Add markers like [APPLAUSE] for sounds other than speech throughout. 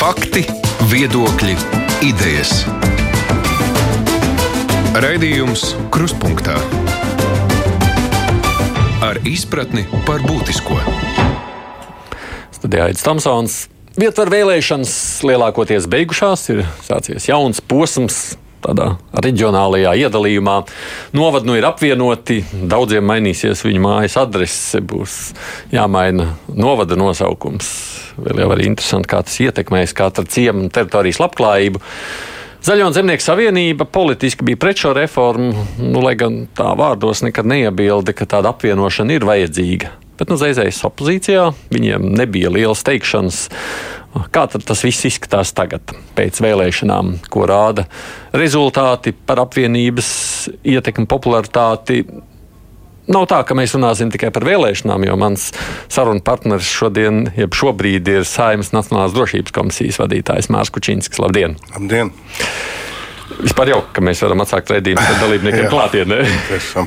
Fakti, viedokļi, idejas. Raidījums Krustpunktā ar izpratni par būtisko. Studijā Aits Tomsons. Vietvaru vēlēšanas lielākoties beigušās, ir sācies jauns posms tādā reģionālajā iedalījumā. Novadi nu ir apvienoti, daudziem mainīsies viņu mājas adrese, būs jāmaina novada nosaukums. Vēl jau arī interesanti, kā tas ietekmēs katra ciema un teritorijas labklājību. Zaļo un zemnieku savienība politiski bija pret šo reformu, nu, lai gan tā vārdos nekad neiebilda, ka tāda apvienošana ir vajadzīga. Bet nu, Zēzējas opozīcijā viņiem nebija liels teikšanas. Kā tas viss izskatās tagad, pēc vēlēšanām, ko rāda rezultāti par apvienības ietekmi, popularitāti? Nav tā, ka mēs runāsim tikai par vēlēšanām, jo mans sarunu partneris šodien, jeb šobrīd, ir Saimnes Nacionālās drošības komisijas vadītājs Mārcis Kučinskis. Labdien! Labdien! Vispār jau, ka mēs varam atsākt redzējumu dalībniekiem [LAUGHS] klātienē.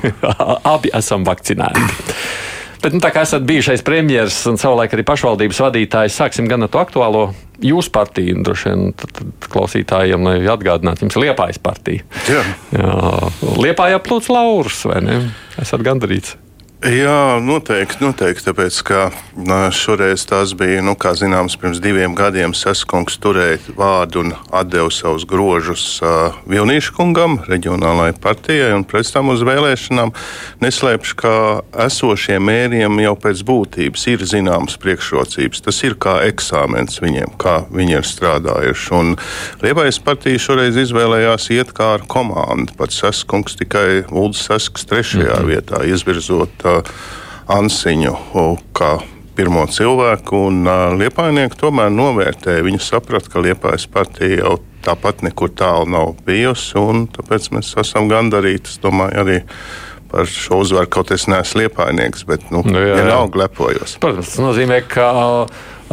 [LAUGHS] Abi esam vakcinēti. Bet, nu, tā kā esat bijušais premjerministrs un savulaik arī pašvaldības vadītājs, sāksim gan ar to aktuālo jūsu partiju. Droši vien tad, tad klausītājiem atgādināt, jums ir Liepājas partija. Jā. Jā. Liepājā plūc laurus, vai ne? Esat gandarīts. Jā, noteikti, noteikti. Tāpēc, ka šoreiz tas bija, nu, kā zināms, pirms diviem gadiem Saskungs turēja vārdu un atdeva savus grožus uh, Vilnīšu kungam, reģionālajai partijai, un pēc tam uz vēlēšanām neslēpšu, ka esošiem mēriem jau pēc būtības ir zināmas priekšrocības. Tas ir kā eksāmens viņiem, kā viņi ir strādājuši. Un Liepājas partija šoreiz izvēlējās iet kā ar komandu. Pats Saskungs tikai Uldis Sasks trešajā mm -hmm. vietā izvirzot Ansiņu kā pirmo cilvēku, un Liepainieki tomēr novērtēja. Viņi saprata, ka Liepājas partija jau tāpat nekur tālu nav bijusi, un tāpēc mēs esam gandarīti. Es domāju, arī par šo uzvaru, kaut es neesmu liepainieks, bet nu, nu, jā, jā. vienalga lepojos. Protams, tas nozīmē, ka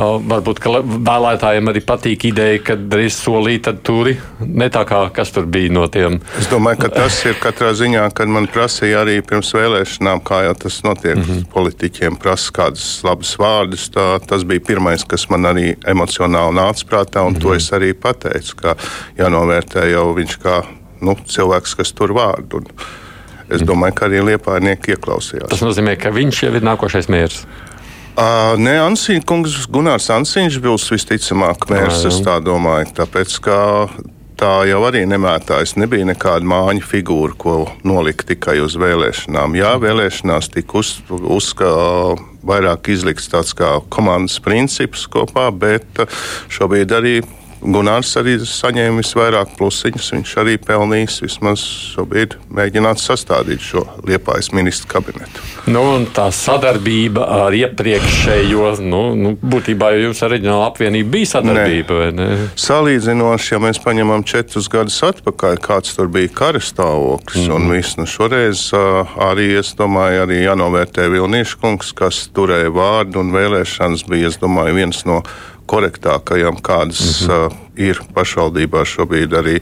Varbūt vēlētājiem arī patīk ideja, ka drīz solīt turi, ne tā kā kas tur bija no tiem. Es domāju, ka tas ir katrā ziņā, kad man prasīja arī pirms vēlēšanām, kā jau tas notiek. Mm -hmm. Politiķiem prasa kādas labas vārdus. Tā, tas bija pirmais, kas man arī emocionāli nāca prātā, un mm -hmm. to mhm. es arī pateicu, ka jānovērtē jau viņš kā nu, cilvēks, kas tur vārdu. Un es domāju, ka arī liepājnieki ieklausījās. Tas nozīmē, ka viņš jau ir nākošais mērķis. Uh, nē, Ansīns, kungs, Gunārs Ansīns būs visticamāk mērs, es tā domāju. Tāpēc, ka tā jau arī nemētājas. Nebija nekāda māņa figūra, ko nolikt tikai uz vēlēšanām. Jā, vēlēšanās tika uz, uz, vairāk izlikts tāds kā komandas princips kopā, bet šobrīd arī Gunārs arī saņēma visvairāk plusiņus. Viņš arī pelnījis vismaz šobrīd mēģināt sastādīt šo liepājas ministru kabinetu. Nu, tā sadarbība ar iepriekšējo, nu, nu, būtībā jau jums ar reģionālu apvienību bija sadarbība? Salīdzinoši, ja mēs paņemam četrus gadus atpakaļ, kāds tur bija kara stāvoklis, mm -hmm. un mhm. viss, nu, šoreiz arī, es domāju, arī jānovērtē Vilniešu kungs, kas turēja vārdu un vēlēšanas bija, es domāju, viens no korektākajām, kādas -hmm. uh, ir pašvaldībā šobrīd arī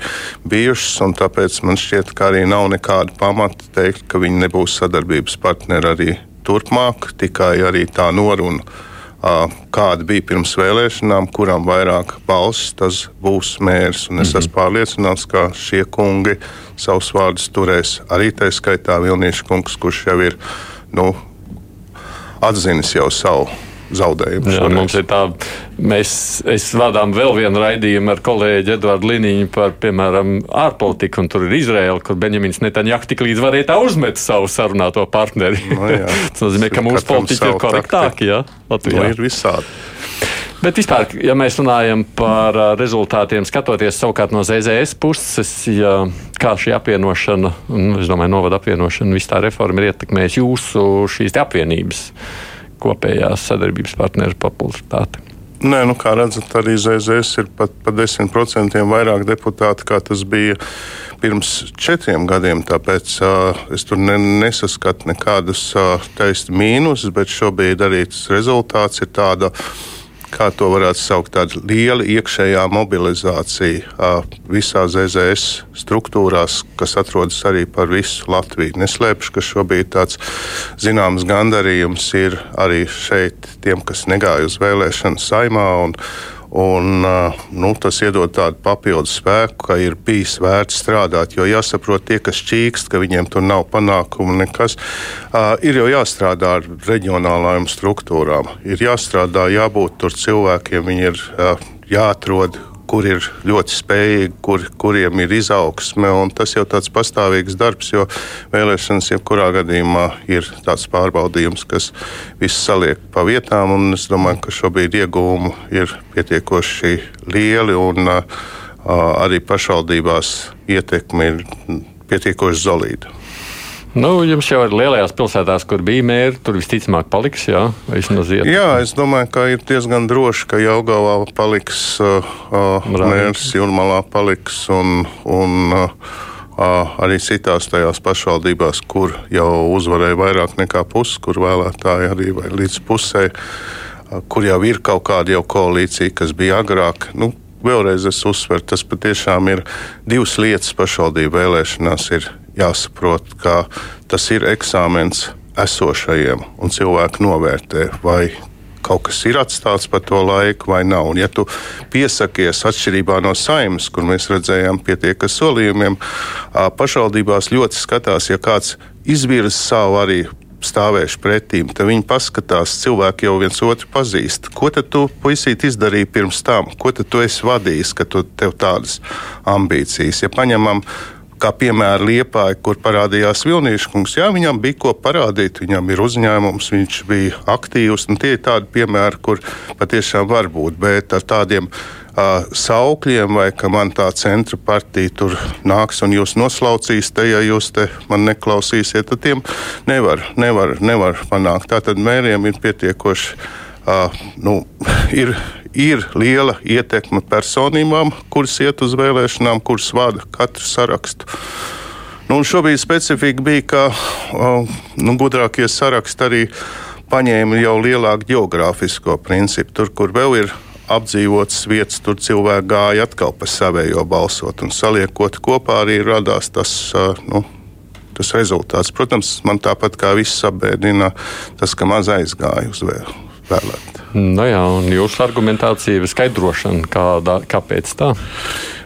bijušas. Tāpēc man šķiet, ka arī nav nekāda pamata teikt, ka viņi nebūs sadarbības partneri arī turpmāk, tikai arī tā noruna. Uh, kāda bija pirms vēlēšanām, kuram vairāk balss, tas būs mērs. Un es mm -hmm. esmu pārliecināts, ka šie kungi savus vārdus turēs arī tā skaitā Vilniešu kungs, kurš jau ir nu, atzinis jau savu zaudējumu. Jā, mums ir tā, mēs vadām vēl vienu raidījumu ar kolēģi Eduardu Liniņu par, piemēram, ārpolitiku, un tur ir Izraela, kur Benjamins Netanjahu tik līdz varēja tā uzmet savu sarunāto partneri. No, jā, [LAUGHS] Tas nozīmē, ka mūsu politiķi ir korektāki, jā, Latvijā. No, ir visādi. Bet vispār, ja mēs runājam par rezultātiem, skatoties savukārt no ZZS puses, ja, kā šī apvienošana, nu, es domāju, novada apvienošana, viss tā reforma ir ietekmējusi jūsu šīs apvienības kopējās sadarbības partneru popularitāti. Nē, nu, kā redzat, arī ZZS ir pat par 10% vairāk deputāti, kā tas bija pirms četriem gadiem. Tāpēc uh, es tur ne, nesaskatu nekādus uh, taisnus mīnusus, bet šobrīd arī tas rezultāts ir tāds kā to varētu saukt, tāda liela iekšējā mobilizācija visā ZZS struktūrās, kas atrodas arī par visu Latviju. Neslēpšu, ka šobrīd tāds zināms gandarījums ir arī šeit tiem, kas negāja uz vēlēšanu saimā. Un, Un, nu, tas iedod tādu papildus spēku, ka ir bijis vērts strādāt. Jo jāsaprot, tie, kas čīkst, ka viņiem tur nav panākumu nekas, ir jau jāstrādā ar reģionālajām struktūrām. Ir jāstrādā, jābūt tur cilvēkiem, viņi ir jāatrod kur ir ļoti spējīgi, kur, kuriem ir izaugsme. Tas jau tāds pastāvīgs darbs, jo vēlēšanas jebkurā gadījumā ir tāds pārbaudījums, kas viss saliek pa vietām. Es domāju, ka šobrīd iegūmi ir pietiekoši lieli un uh, arī pašvaldībās ietekme ir pietiekoši zelīta. Nu, jums jau ir lielajās pilsētās, kur bija mēri, tur visticamāk paliks. Jā, jā, es domāju, ka ir diezgan droši, ka Jaungavā paliks uh, uh, mērs, Jurmalā paliks un, un uh, arī citās tajās pašvaldībās, kur jau uzvarēja vairāk nekā pusi, kur vēlētāji arī līdz pusē, uh, kur jau ir kaut kāda jau koalīcija, kas bija agrāk. Nu, Vēlreiz es uzsveru, tas patiešām ir divas lietas pašvaldību vēlēšanās. Ir jāsaprot, ka tas ir eksāmens esošajiem, un cilvēki novērtē, vai kaut kas ir atstāts par to laiku vai nav. Un, ja tu piesakies atšķirībā no saimnes, kur mēs redzējām pietiekas solījumiem, pašvaldībās ļoti skatās, ja kāds izvirza savu arī stāvēšu pretīm, tad viņi paskatās, cilvēki jau viens otru pazīst. Ko tad tu, puisīt, izdarīji pirms tam? Ko tad tu esi vadījis, ka tu tev tādas ambīcijas? Ja paņemam kā piemēra Liepāja, kur parādījās Vilnišķis. Jā, viņam bija ko parādīt, viņam ir uzņēmums, viņš bija aktīvs. Tie ir tādi piemēri, kur patiešām var būt, bet ar tādiem uh, saukļiem, vai ka man tā centra partija tur nāks un jūs noslaucīs, te, ja jūs te man neklausīsiet, tad tiem nevar, nevar, nevar panākt. Tātad mēriem ir pietiekoši. Uh, nu, ir, ir liela ietekme personībām, kuras iet uz vēlēšanām, kuras vada katru sarakstu. Nu, šobrīd specifika bija, ka nu, gudrākie saraksti arī paņēma jau lielāku geogrāfisko principu. Tur, kur vēl ir apdzīvotas vietas, tur cilvēki gāja atkal pa savējo balsot. Un saliekot kopā arī radās tas. Nu, Tas rezultāts, protams, man tāpat kā viss apbēdina tas, ka maz aizgāja uz vēl, vēlēt. Nu jā, un jūsu argumentācija ir skaidrošana, kādā, kāpēc tā?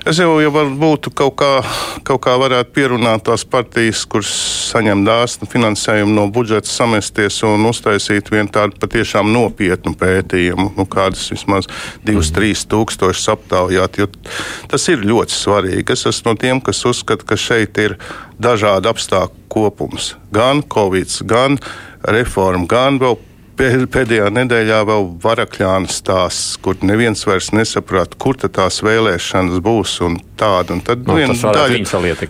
Es jau, jau būtu kaut kā, kaut kā varētu pierunāt tās partijas, kuras saņem dāsnu finansējumu no budžeta, samesties un uztaisīt vienu tādu patiešām nopietnu pētījumu, nu, kādas vismaz 2-3 mm. tūkstošus aptaujāt. Tas ir ļoti svarīgi. Es esmu no tiem, kas uzskata, ka šeit ir dažādi apstākļu kopums. Gan Covid, gan reforma, gan vēl Pēdējā nedēļā vēl varakļāna stāsts, kur neviens vairs nesaprot, kur tās vēlēšanas būs un tāda. Un tad nu, viena daļa,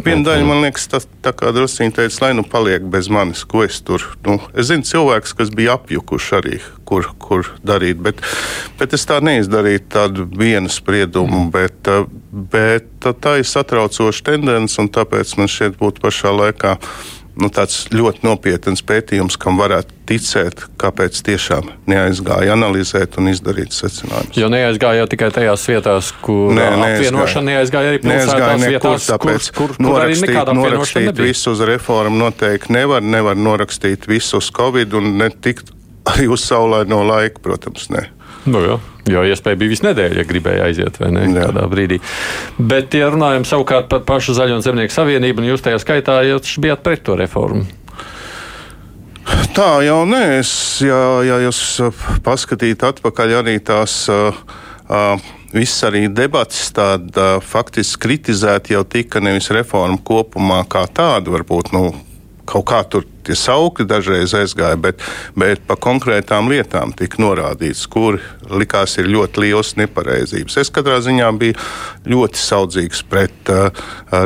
viena daļa man liekas, tas tā kā drusciņi teica, lai nu paliek bez manis, ko es tur. Nu, es zinu cilvēks, kas bija apjukuši arī, kur, kur darīt, bet, bet es tā neizdarīju tādu vienu spriedumu, mm. bet, bet tā ir satraucoša tendence un tāpēc man šeit būtu pašā laikā nu, tāds ļoti nopietns pētījums, kam varētu ticēt, kāpēc tiešām neaizgāja analizēt un izdarīt secinājumus. Jo neaizgāja tikai tajās vietās, kur Nē, apvienošana neaizgāja arī pilsētās vietās, tāpēc kur, kur, kur arī nekāda norakstīt visu uz reformu noteikti nevar, nevar norakstīt visu uz Covid un netikt [LAUGHS] arī uz saulaino laiku, protams, ne. Nu, jā. Jo iespēja bija visu nedēļu, ja gribēja aiziet vai ne kādā brīdī. Bet, ja runājam savukārt par pašu Zaļo un Zemnieku savienību, un jūs tajā skaitā jūs bijāt pret to reformu. Tā jau nē, es, ja, ja jūs paskatītu atpakaļ arī tās. Uh, uh, Viss arī debats tāda uh, faktiski kritizēta jau tika nevis reforma kopumā kā tāda, varbūt nu, kaut kā tur tie saukļi dažreiz aizgāja, bet, bet pa konkrētām lietām tika norādīts, kur likās ir ļoti liels nepareizības. Es katrā ziņā biju ļoti saudzīgs pret uh,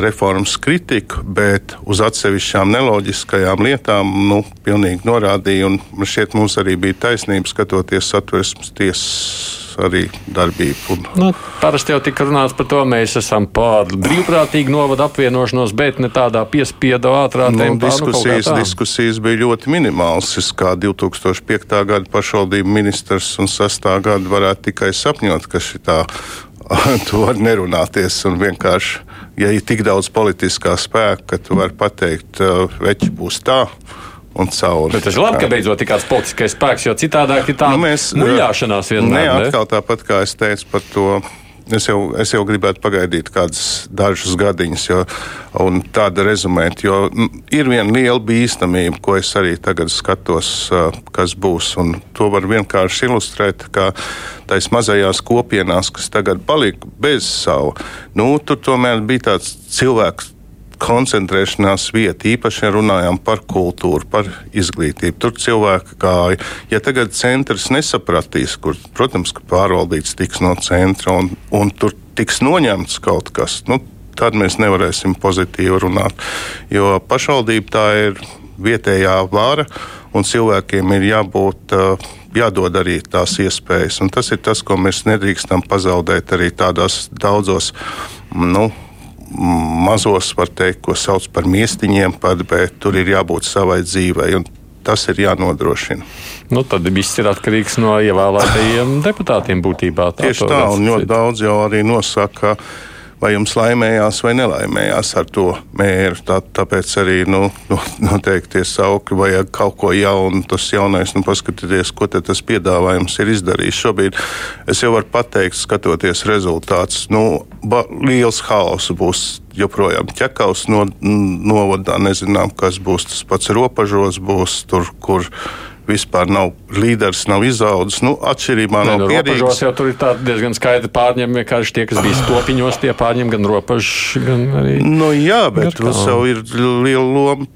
reformas kritiku, bet uz atsevišķām neloģiskajām lietām nu, pilnīgi norādīju, un šķiet mums arī bija taisnība skatoties satversmes tiesas arī darbību. Un... Nu, parasti jau tika runāts par to, mēs esam pār brīvprātīgu novadu apvienošanos, bet ne tādā piespiedu ātrā nu, tempā. Nu, diskusijas, nu, diskusijas bija ļoti minimāls. Es kā 2005. gada pašvaldību ministrs un 6. gada varētu tikai sapņot, ka šitā [LAUGHS] tu vari nerunāties un vienkārši, ja ir tik daudz politiskā spēka, ka tu vari pateikt, veči būs tā un cauri. Bet tas ir labi, ka beidzot ir kāds politiskais spēks, jo citādi ir tā nu, mēs, muļāšanās vienmēr. Ne, atkal tāpat kā es teicu par to Es jau, es jau gribētu pagaidīt kādus dažus gadiņus, jo tādu rezumēt, jo ir viena liela bīstamība, ko es arī tagad skatos, kas būs. To var vienkārši ilustrēt, ka tais mazajās kopienās, kas tagad palika bez savu, nu, tur tomēr bija tāds cilvēks koncentrēšanās vieta, īpaši ja runājam par kultūru, par izglītību. Tur cilvēki gāja. Ja tagad centrs nesapratīs, kur, protams, ka pārvaldīts tiks no centra un, un tur tiks noņemts kaut kas, nu, tad mēs nevarēsim pozitīvi runāt. Jo pašvaldība tā ir vietējā vara, un cilvēkiem ir jābūt. Uh, jādod arī tās iespējas. Un tas ir tas, ko mēs nedrīkstam pazaudēt arī tādos daudzos nu, mazos, var teikt, ko sauc par miestiņiem, pat, bet tur ir jābūt savai dzīvei. Tas ir jānodrošina. Nu, tad viss ir atkarīgs no ievēlētajiem deputātiem būtībā. Tā Tieši tā, un ļoti daudz jau arī nosaka, ka vai jums laimējās vai nelaimējās ar to mēru. Tā, tāpēc arī nu, nu, noteikti tie saukļi vajag kaut ko jaunu. Tas jaunais, nu, paskatieties, ko tas piedāvājums ir izdarījis. Šobrīd es jau varu pateikt, skatoties rezultātus, nu, ba, liels haoss būs. Joprojām ķekaus no, novadā nezinām, kas būs. Tas pats robežos būs tur, kur vispār nav līderis, nav izaudzis. Nu, atšķirībā ne, no nu, pierīgas. Jau tur ir diezgan skaidri pārņem, vienkārši tie, kas bija stopiņos, tie pārņem gan robežu, gan arī. Nu, jā, bet tur jau ir liela loma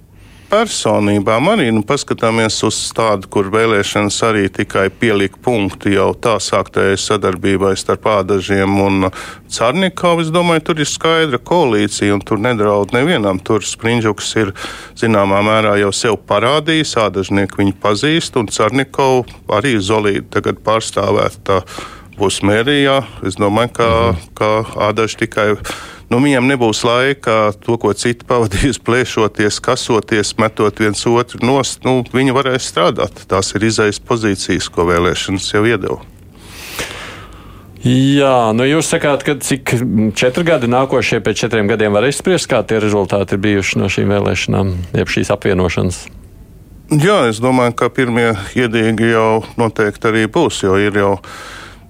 personībām arī nu, paskatāmies uz tādu, kur vēlēšanas arī tikai pielika punktu jau tā sāktējai sadarbībai starp ādažiem un Cārnikovu. Es domāju, tur ir skaidra koalīcija un tur nedraud nevienam. Tur Sprindžuks ir zināmā mērā jau sev parādījis, ādažnieki viņu pazīst un Cārnikovu arī zolīti tagad pārstāvēt būs mērijā. Es domāju, ka, mhm. ka ādaži tikai nu, viņiem nebūs laika to, ko citi pavadīs, plēšoties, kasoties, metot viens otru nost. Nu, viņi varēs strādāt. Tās ir izējas pozīcijas, ko vēlēšanas jau iedeva. Jā, nu jūs sakāt, ka cik četri gadi nākošie pēc četriem gadiem var izspriest, kā tie rezultāti ir bijuši no šīm vēlēšanām, jeb šīs apvienošanas? Jā, es domāju, ka pirmie iedīgi jau noteikti arī būs, jo ir jau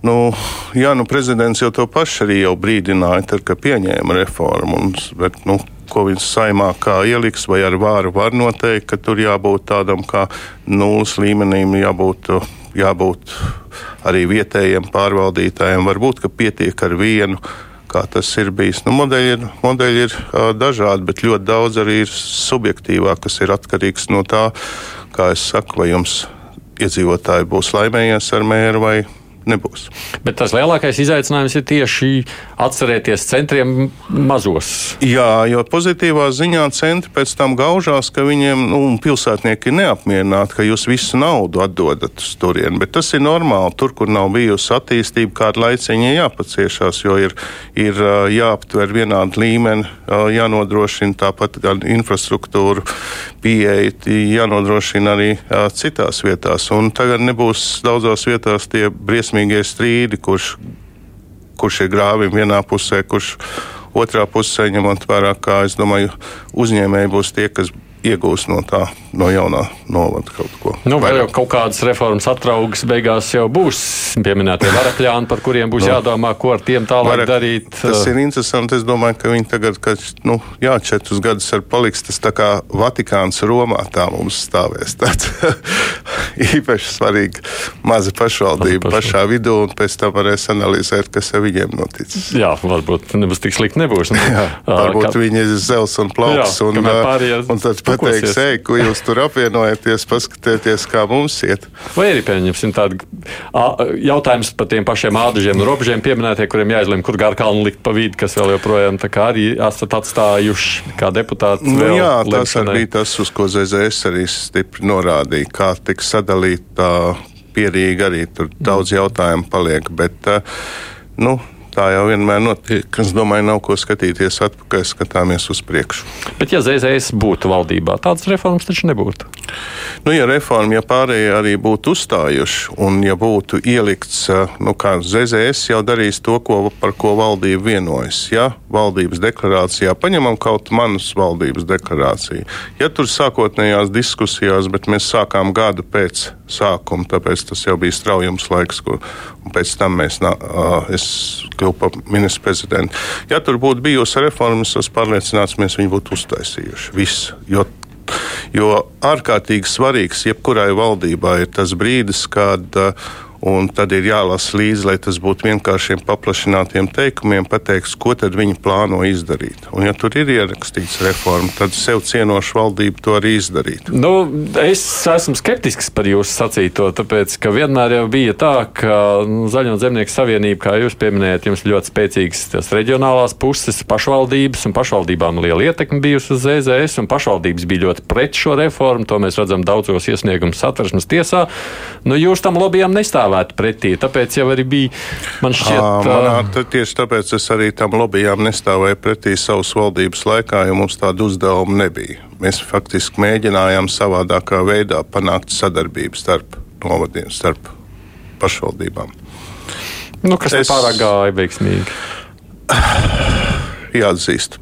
Nu, jā, nu, prezidents jau to pašu arī brīdināja, tad, kad pieņēma reformu. Un, bet, nu, ko viņš saimā ieliks, vai ar vāru var noteikt, ka tur jābūt tādam kā nulles līmenim, jābūt, jābūt arī vietējiem pārvaldītājiem. Varbūt, ka pietiek ar vienu. Kā tas ir bijis. Nu, modeļi ir, modeļi ir uh, dažādi, bet ļoti daudz arī ir subjektīvā, kas ir atkarīgs no tā, kā es saku, vai jums iedzīvotāji būs laimējies ar mēru vai nebūs. Bet tas lielākais izaicinājums ir tieši atcerēties centriem mazos. Jā, jo pozitīvā ziņā centri pēc tam gaužās, ka viņiem nu, pilsētnieki ir neapmierināti, ka jūs visu naudu atdodat uz turieni. Bet tas ir normāli. Tur, kur nav bijusi attīstība, kāda laiciņa jāpaciešās, jo ir, ir jāaptver vienādi līmeni, jānodrošina tāpat gan infrastruktūru pieeja, jānodrošina arī citās vietās. Un tagad nebūs daudzās vietās tie briesmīgi briesmīgie strīdi, kurš, kurš ir grāvim vienā pusē, kurš otrā pusē, ņemot vērā, kā es domāju, uzņēmēji būs tie, kas iegūs no tā, no jaunā novada kaut ko. Nu, vai jau kaut kādas reformas atraugas beigās jau būs pieminētie varakļāni, par kuriem būs no. jādomā, ko ar tiem tālāk Varak, darīt. Tas ir interesanti. Es domāju, ka viņi tagad, kad nu, jā, četrus gadus ar paliks, tas tā kā Vatikāns Romā tā mums stāvēs. [LAUGHS] Tāds īpaši svarīgi maza pašvaldība Maza pašā vidū, un pēc tam varēs analizēt, kas ar viņiem noticis. Jā, varbūt nebūs tik slikti nebūs. Nu, jā, [LAUGHS] varbūt kā... viņi ir zels un plauks. Jā, un, un tad pateiks, ej, ko jūs tur apvienojaties, paskatieties, kā mums iet. Vai arī pieņemsim tādu jautājumu par tiem pašiem ādažiem un robežiem pieminētie, kuriem jāizlemj, kur garkalnu likt pa vidu, kas vēl joprojām arī esat atstājuši kā deputāti. Nu, jā, tas arī bija tas, uz ko ZZS arī stipri norādīja, kā tiks sadalīta pierīgi arī tur daudz jautājumu paliek. Bet, nu, tā jau vienmēr notiek. Es domāju, nav ko skatīties atpakaļ, skatāmies uz priekšu. Bet, ja ZZS būtu valdībā, tādas reformas taču nebūtu. Nu, ja reforma, ja pārējie arī būtu uzstājuši, un ja būtu ielikts, nu, kā ZZS jau darīs to, ko, par ko valdība vienojas. Ja valdības deklarācijā paņemam kaut manas valdības deklarāciju, ja tur sākotnējās diskusijās, bet mēs sākām gadu pēc sākuma, tāpēc tas jau bija straujums laiks, ko, un pēc tam mēs, nā, es kļuvu par ministru prezidentu. Ja tur būtu bijusi reforma, es pārliecināts, mēs viņu būtu uztaisījuši. Visu, jo Jo ārkārtīgi svarīgs jebkurai valdībai ir tas brīdis, kad uh, Un tad ir jālasa līdzi, lai tas būtu vienkāršiem paplašinātiem teikumiem, pateiks, ko tad viņi plāno izdarīt. Un, ja tur ir ierakstīts reforma, tad sev cienoša valdība to arī izdarīt. Nu, es esmu skeptisks par jūsu sacīto, tāpēc, ka vienmēr jau bija tā, ka nu, Zaļo zemnieku savienība, kā jūs pieminējat, jums ļoti spēcīgas tās reģionālās puses, pašvaldības un pašvaldībām liela ietekme bijusi uz ZZS, un pašvaldības bija ļoti pret šo reformu. To mēs redzam daudzos iesniegumus satversmes tiesā. Nu, jūs tam lobbyam nestāvāt stāvētu pretī. Tāpēc jau arī bija man šķiet. À, manā, tieši tāpēc es arī tam lobbyjām nestāvēju pretī savas valdības laikā, jo mums tādu uzdevumu nebija. Mēs faktiski mēģinājām savādākā veidā panākt sadarbību starp novadiem, starp pašvaldībām. Nu, kas es... pārāk gāja veiksmīgi? [SIGHS] jāatzīst.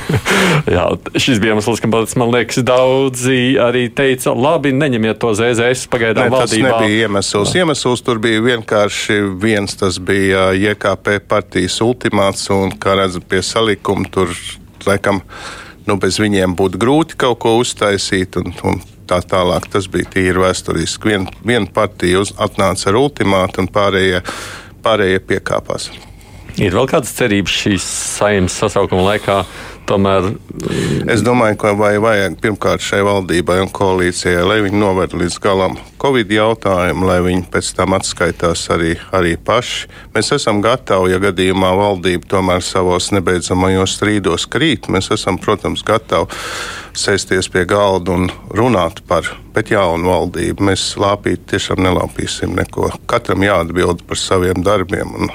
[LAUGHS] Jā, šis bija iemesls, kāpēc man liekas, daudzi arī teica, labi, neņemiet to ZZS pagaidām ne, valdībā. Tas nebija iemesls. Iemesls tur bija vienkārši viens, tas bija JKP partijas ultimāts, un, kā redzat, pie salikuma tur, laikam, nu, bez viņiem būtu grūti kaut ko uztaisīt. Un, un tā tālāk. Tas bija tīri vēsturiski. Viena vien partija atnāca ar ultimātu, un pārējie, pārējie piekāpās. Ir vēl kādas cerības šīs saimnes sasaukuma laikā. Tomēr... Es domāju, ka vai vajag pirmkārt šai valdībai un koalīcijai, lai viņi noved līdz galam Covid jautājumu, lai viņi pēc tam atskaitās arī, arī paši. Mēs esam gatavi, ja gadījumā valdība tomēr savos nebeidzamajos strīdos krīt, mēs esam, protams, gatavi sēsties pie galda un runāt par bet jaunu valdību. Mēs lāpīt tiešām nelāpīsim neko. Katram jāatbild par saviem darbiem. Un,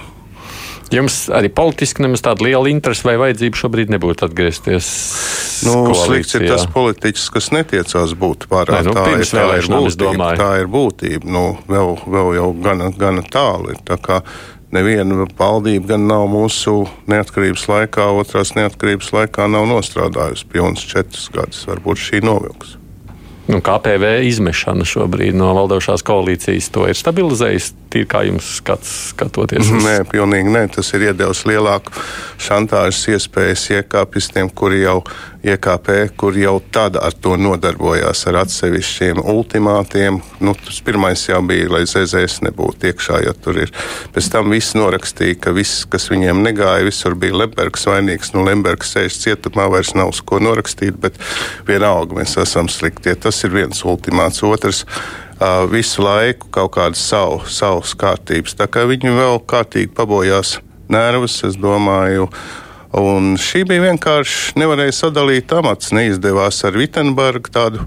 Jums arī politiski nemaz tāda liela interese vai vajadzība šobrīd nebūtu atgriezties. Nu, slikts ir tas politiķis, kas netiecās būt pārāk nu, tā, ir, tā, ir būtība, tā ir būtība. Nu, vēl, vēl jau gana, gana tālu ir. Tā kā neviena valdība gan nav mūsu neatkarības laikā, otrās neatkarības laikā nav nostrādājusi pilnas četras gadus. Varbūt šī novilks. Nu, KPV izmešana šobrīd no valdošās koalīcijas to ir stabilizējusi. Tīri kā jums skats, skatoties? Uz... Nē, pilnīgi nē. Tas ir iedevis lielāku šantāžas iespējas iekāpistiem, kuri jau IKP, kur jau tad ar to nodarbojās ar atsevišķiem ultimātiem. Nu, tas pirmais jau bija, lai ZZS nebūtu iekšā, jo tur ir. Pēc tam viss norakstīja, ka viss, kas viņiem negāja, visur bija Lembergs vainīgs. Nu, Lembergs sēž cietumā, vairs nav uz ko norakstīt, bet vienalga mēs esam slikti. Tas ir viens ultimāts. Otrs uh, visu laiku kaut kādas savu, savas kārtības. Tā kā viņi vēl kārtīgi pabojās nervus, es domāju, Un šī bija vienkārši nevarēja sadalīt amats. Neizdevās ar Vitsenbergu tādu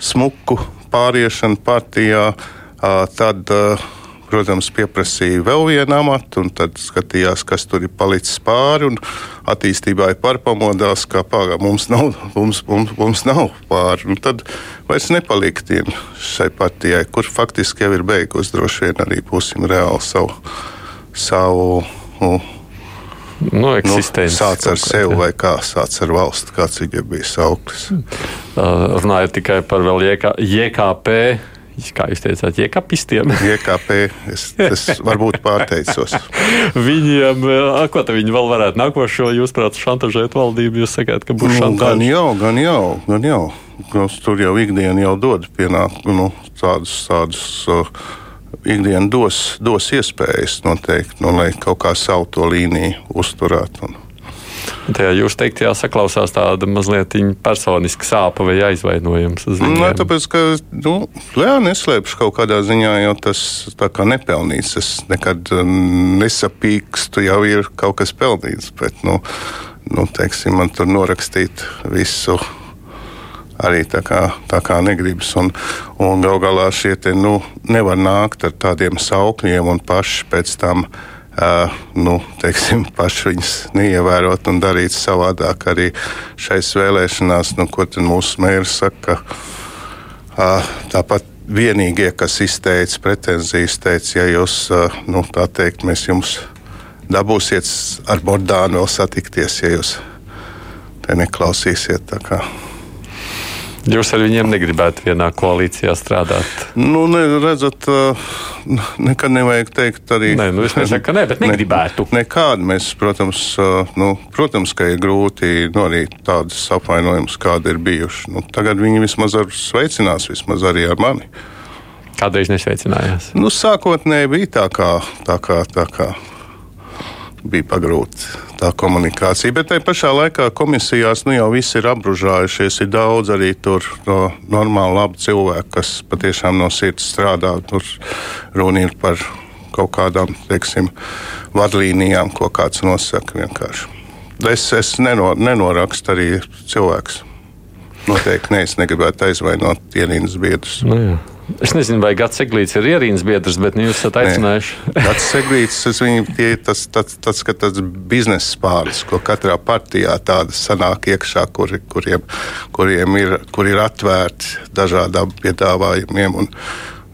smuku pāriešanu partijā. Tad, protams, pieprasīja vēl vienu amatu, un tad skatījās, kas tur ir palicis pāri. Attīstībā ir pārpamodās, ka pagā, mums, nav, mums, mums, mums nav pāri. Un tad vairs nepalika tiem šai partijai, kur faktiski jau ir beigusi droši vien arī būsim reāli savu. savu uh, nu, eksistenci. Nu, sāc ar sevi vai kā sāc ar valsti, kāds viņam bija sauklis. Uh, runājot tikai par vēl JK, JKP. Kā jūs teicāt, iekapistiem? IKP. [LAUGHS] Es, es varbūt pārteicos. [LAUGHS] Viņiem, ko tad viņi vēl varētu nākošo, jūs prāt, šantažēt valdību? Jūs sakāt, ka būs nu, šantaža. Gan jau, gan jau, gan jau. Tur jau ikdiena jau dod pienākumu nu, tādus, tādus uh, ikdiena dos, dos iespējas noteikti, nu, lai kaut kā savu to līniju uzturētu. Un... Tajā jūs teikt, jāsaklausās tāda mazliet personiska sāpe vai aizvainojums. Nē, tāpēc, ka, nu, jā, neslēpšu kaut kādā ziņā, jo tas tā kā nepelnīts. Es nekad um, nesapīkstu, jau ir kaut kas pelnīts, bet, nu, nu teiksim, man tur norakstīt visu arī tā kā, tā kā negribas. Un, un gal galā šie te, nu, nevar nākt ar tādiem saukļiem un paši pēc tam uh, nu, teiksim, [LAUGHS] paši viņas neievērot un darīt savādāk arī šais vēlēšanās, nu, ko mūsu mērs saka. Uh, tāpat vienīgie, kas izteica pretenzijas, teica, ja jūs, uh, nu, tā teikt, mēs jums dabūsiet ar Bordānu vēl satikties, ja jūs te neklausīsiet. Jūs ar viņiem negribētu vienā koalīcijā strādāt? Nu, ne, redzat, nekad nevajag teikt arī. Nē, nu es nesaku, ka nē, bet negribētu. Ne, nekādi mēs, protams, nu, protams, ka ir grūti nu, arī tādas apvainojumus, kādi ir bijuši. Nu, tagad viņi vismaz ar sveicinās, vismaz arī ar mani. Kādreiz nesveicinājās? Nu, sākotnēji bija tā kā, tā kā, tā kā bija pagrūta tā komunikācija. Bet tajā pašā laikā komisijās nu, jau viss ir apbružājušies. Ir daudz arī tur no normāli labi cilvēki, kas patiešām no sirds strādā. Tur runa ir par kaut kādām teiksim, vadlīnijām, ko kāds nosaka vienkārši. Es, es nenor, nenorakstu arī cilvēks. Noteikti ne, es negribētu aizvainot ierīnas biedrus. Nu, jā. Es nezinu, vai Gats Seglīts ir ierīnas biedrs, bet nu, jūs esat aicinājuši. [LAUGHS] Tas, viņam, tie, tas, tas, tas, tas biznesa pāris, ko katrā partijā tāda sanāk iekšā, kur, kuriem, kuriem ir, kur ir atvērti dažādām piedāvājumiem. Un,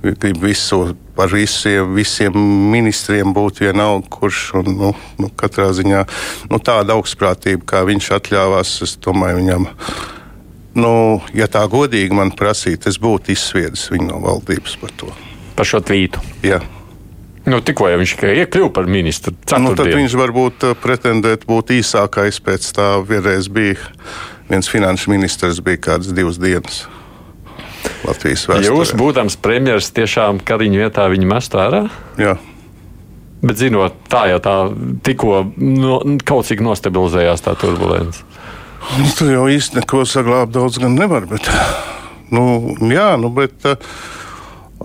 grib visu, par visiem, visiem ministriem būt vienalga, kurš un, nu, nu, katrā ziņā nu, tāda augstprātība, kā viņš atļāvās, es domāju, viņam Nu, ja tā godīgi man prasītu, es būtu izsviedis viņu no valdības par to. Par šo tvītu. Jā. Nu, tikko jau viņš iekļuva par ministru. Ceturtdien. Nu, tad viņš varbūt uh, pretendēt būt īsākais. Pēc tā vienreiz bija viens finanšu ministrs, bija kādas divas dienas. Latvijas vēsturē. Jūs, būdams premjerministrs, tiešām Kariņu vietā viņu mestu ārā? Jā. Bet zinot, tā jau tā tikko no, kaut cik nostabilizējās tā turbulence. Nu, tur jau īsti neko saglabāt daudz gan nevar. Bet, nu, jā, nu, bet,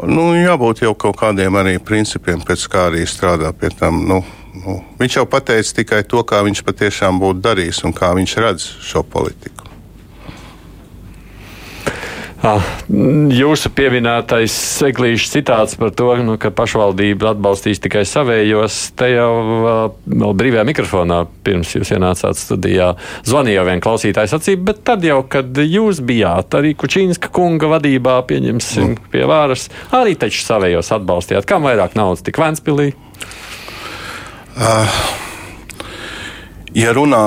nu, jābūt jau kaut kādiem arī principiem, pēc kā arī strādā pie tam. Nu, nu, viņš jau pateica tikai to, kā viņš patiešām būtu darījis un kā viņš redz šo politiku. Ah, jūsu pieminētais seglīšu citāts par to, nu, ka pašvaldība atbalstīs tikai savējos, te jau vēl brīvajā mikrofonā pirms jūs ienācāt studijā zvanīja viena klausītāja sacība, bet tad jau, kad jūs bijāt arī Kučīnska kunga vadībā, pieņemsim mm. pie vāras, arī taču savējos atbalstījāt. Kam vairāk naudas tik Vēnspilī? Uh, ja runā,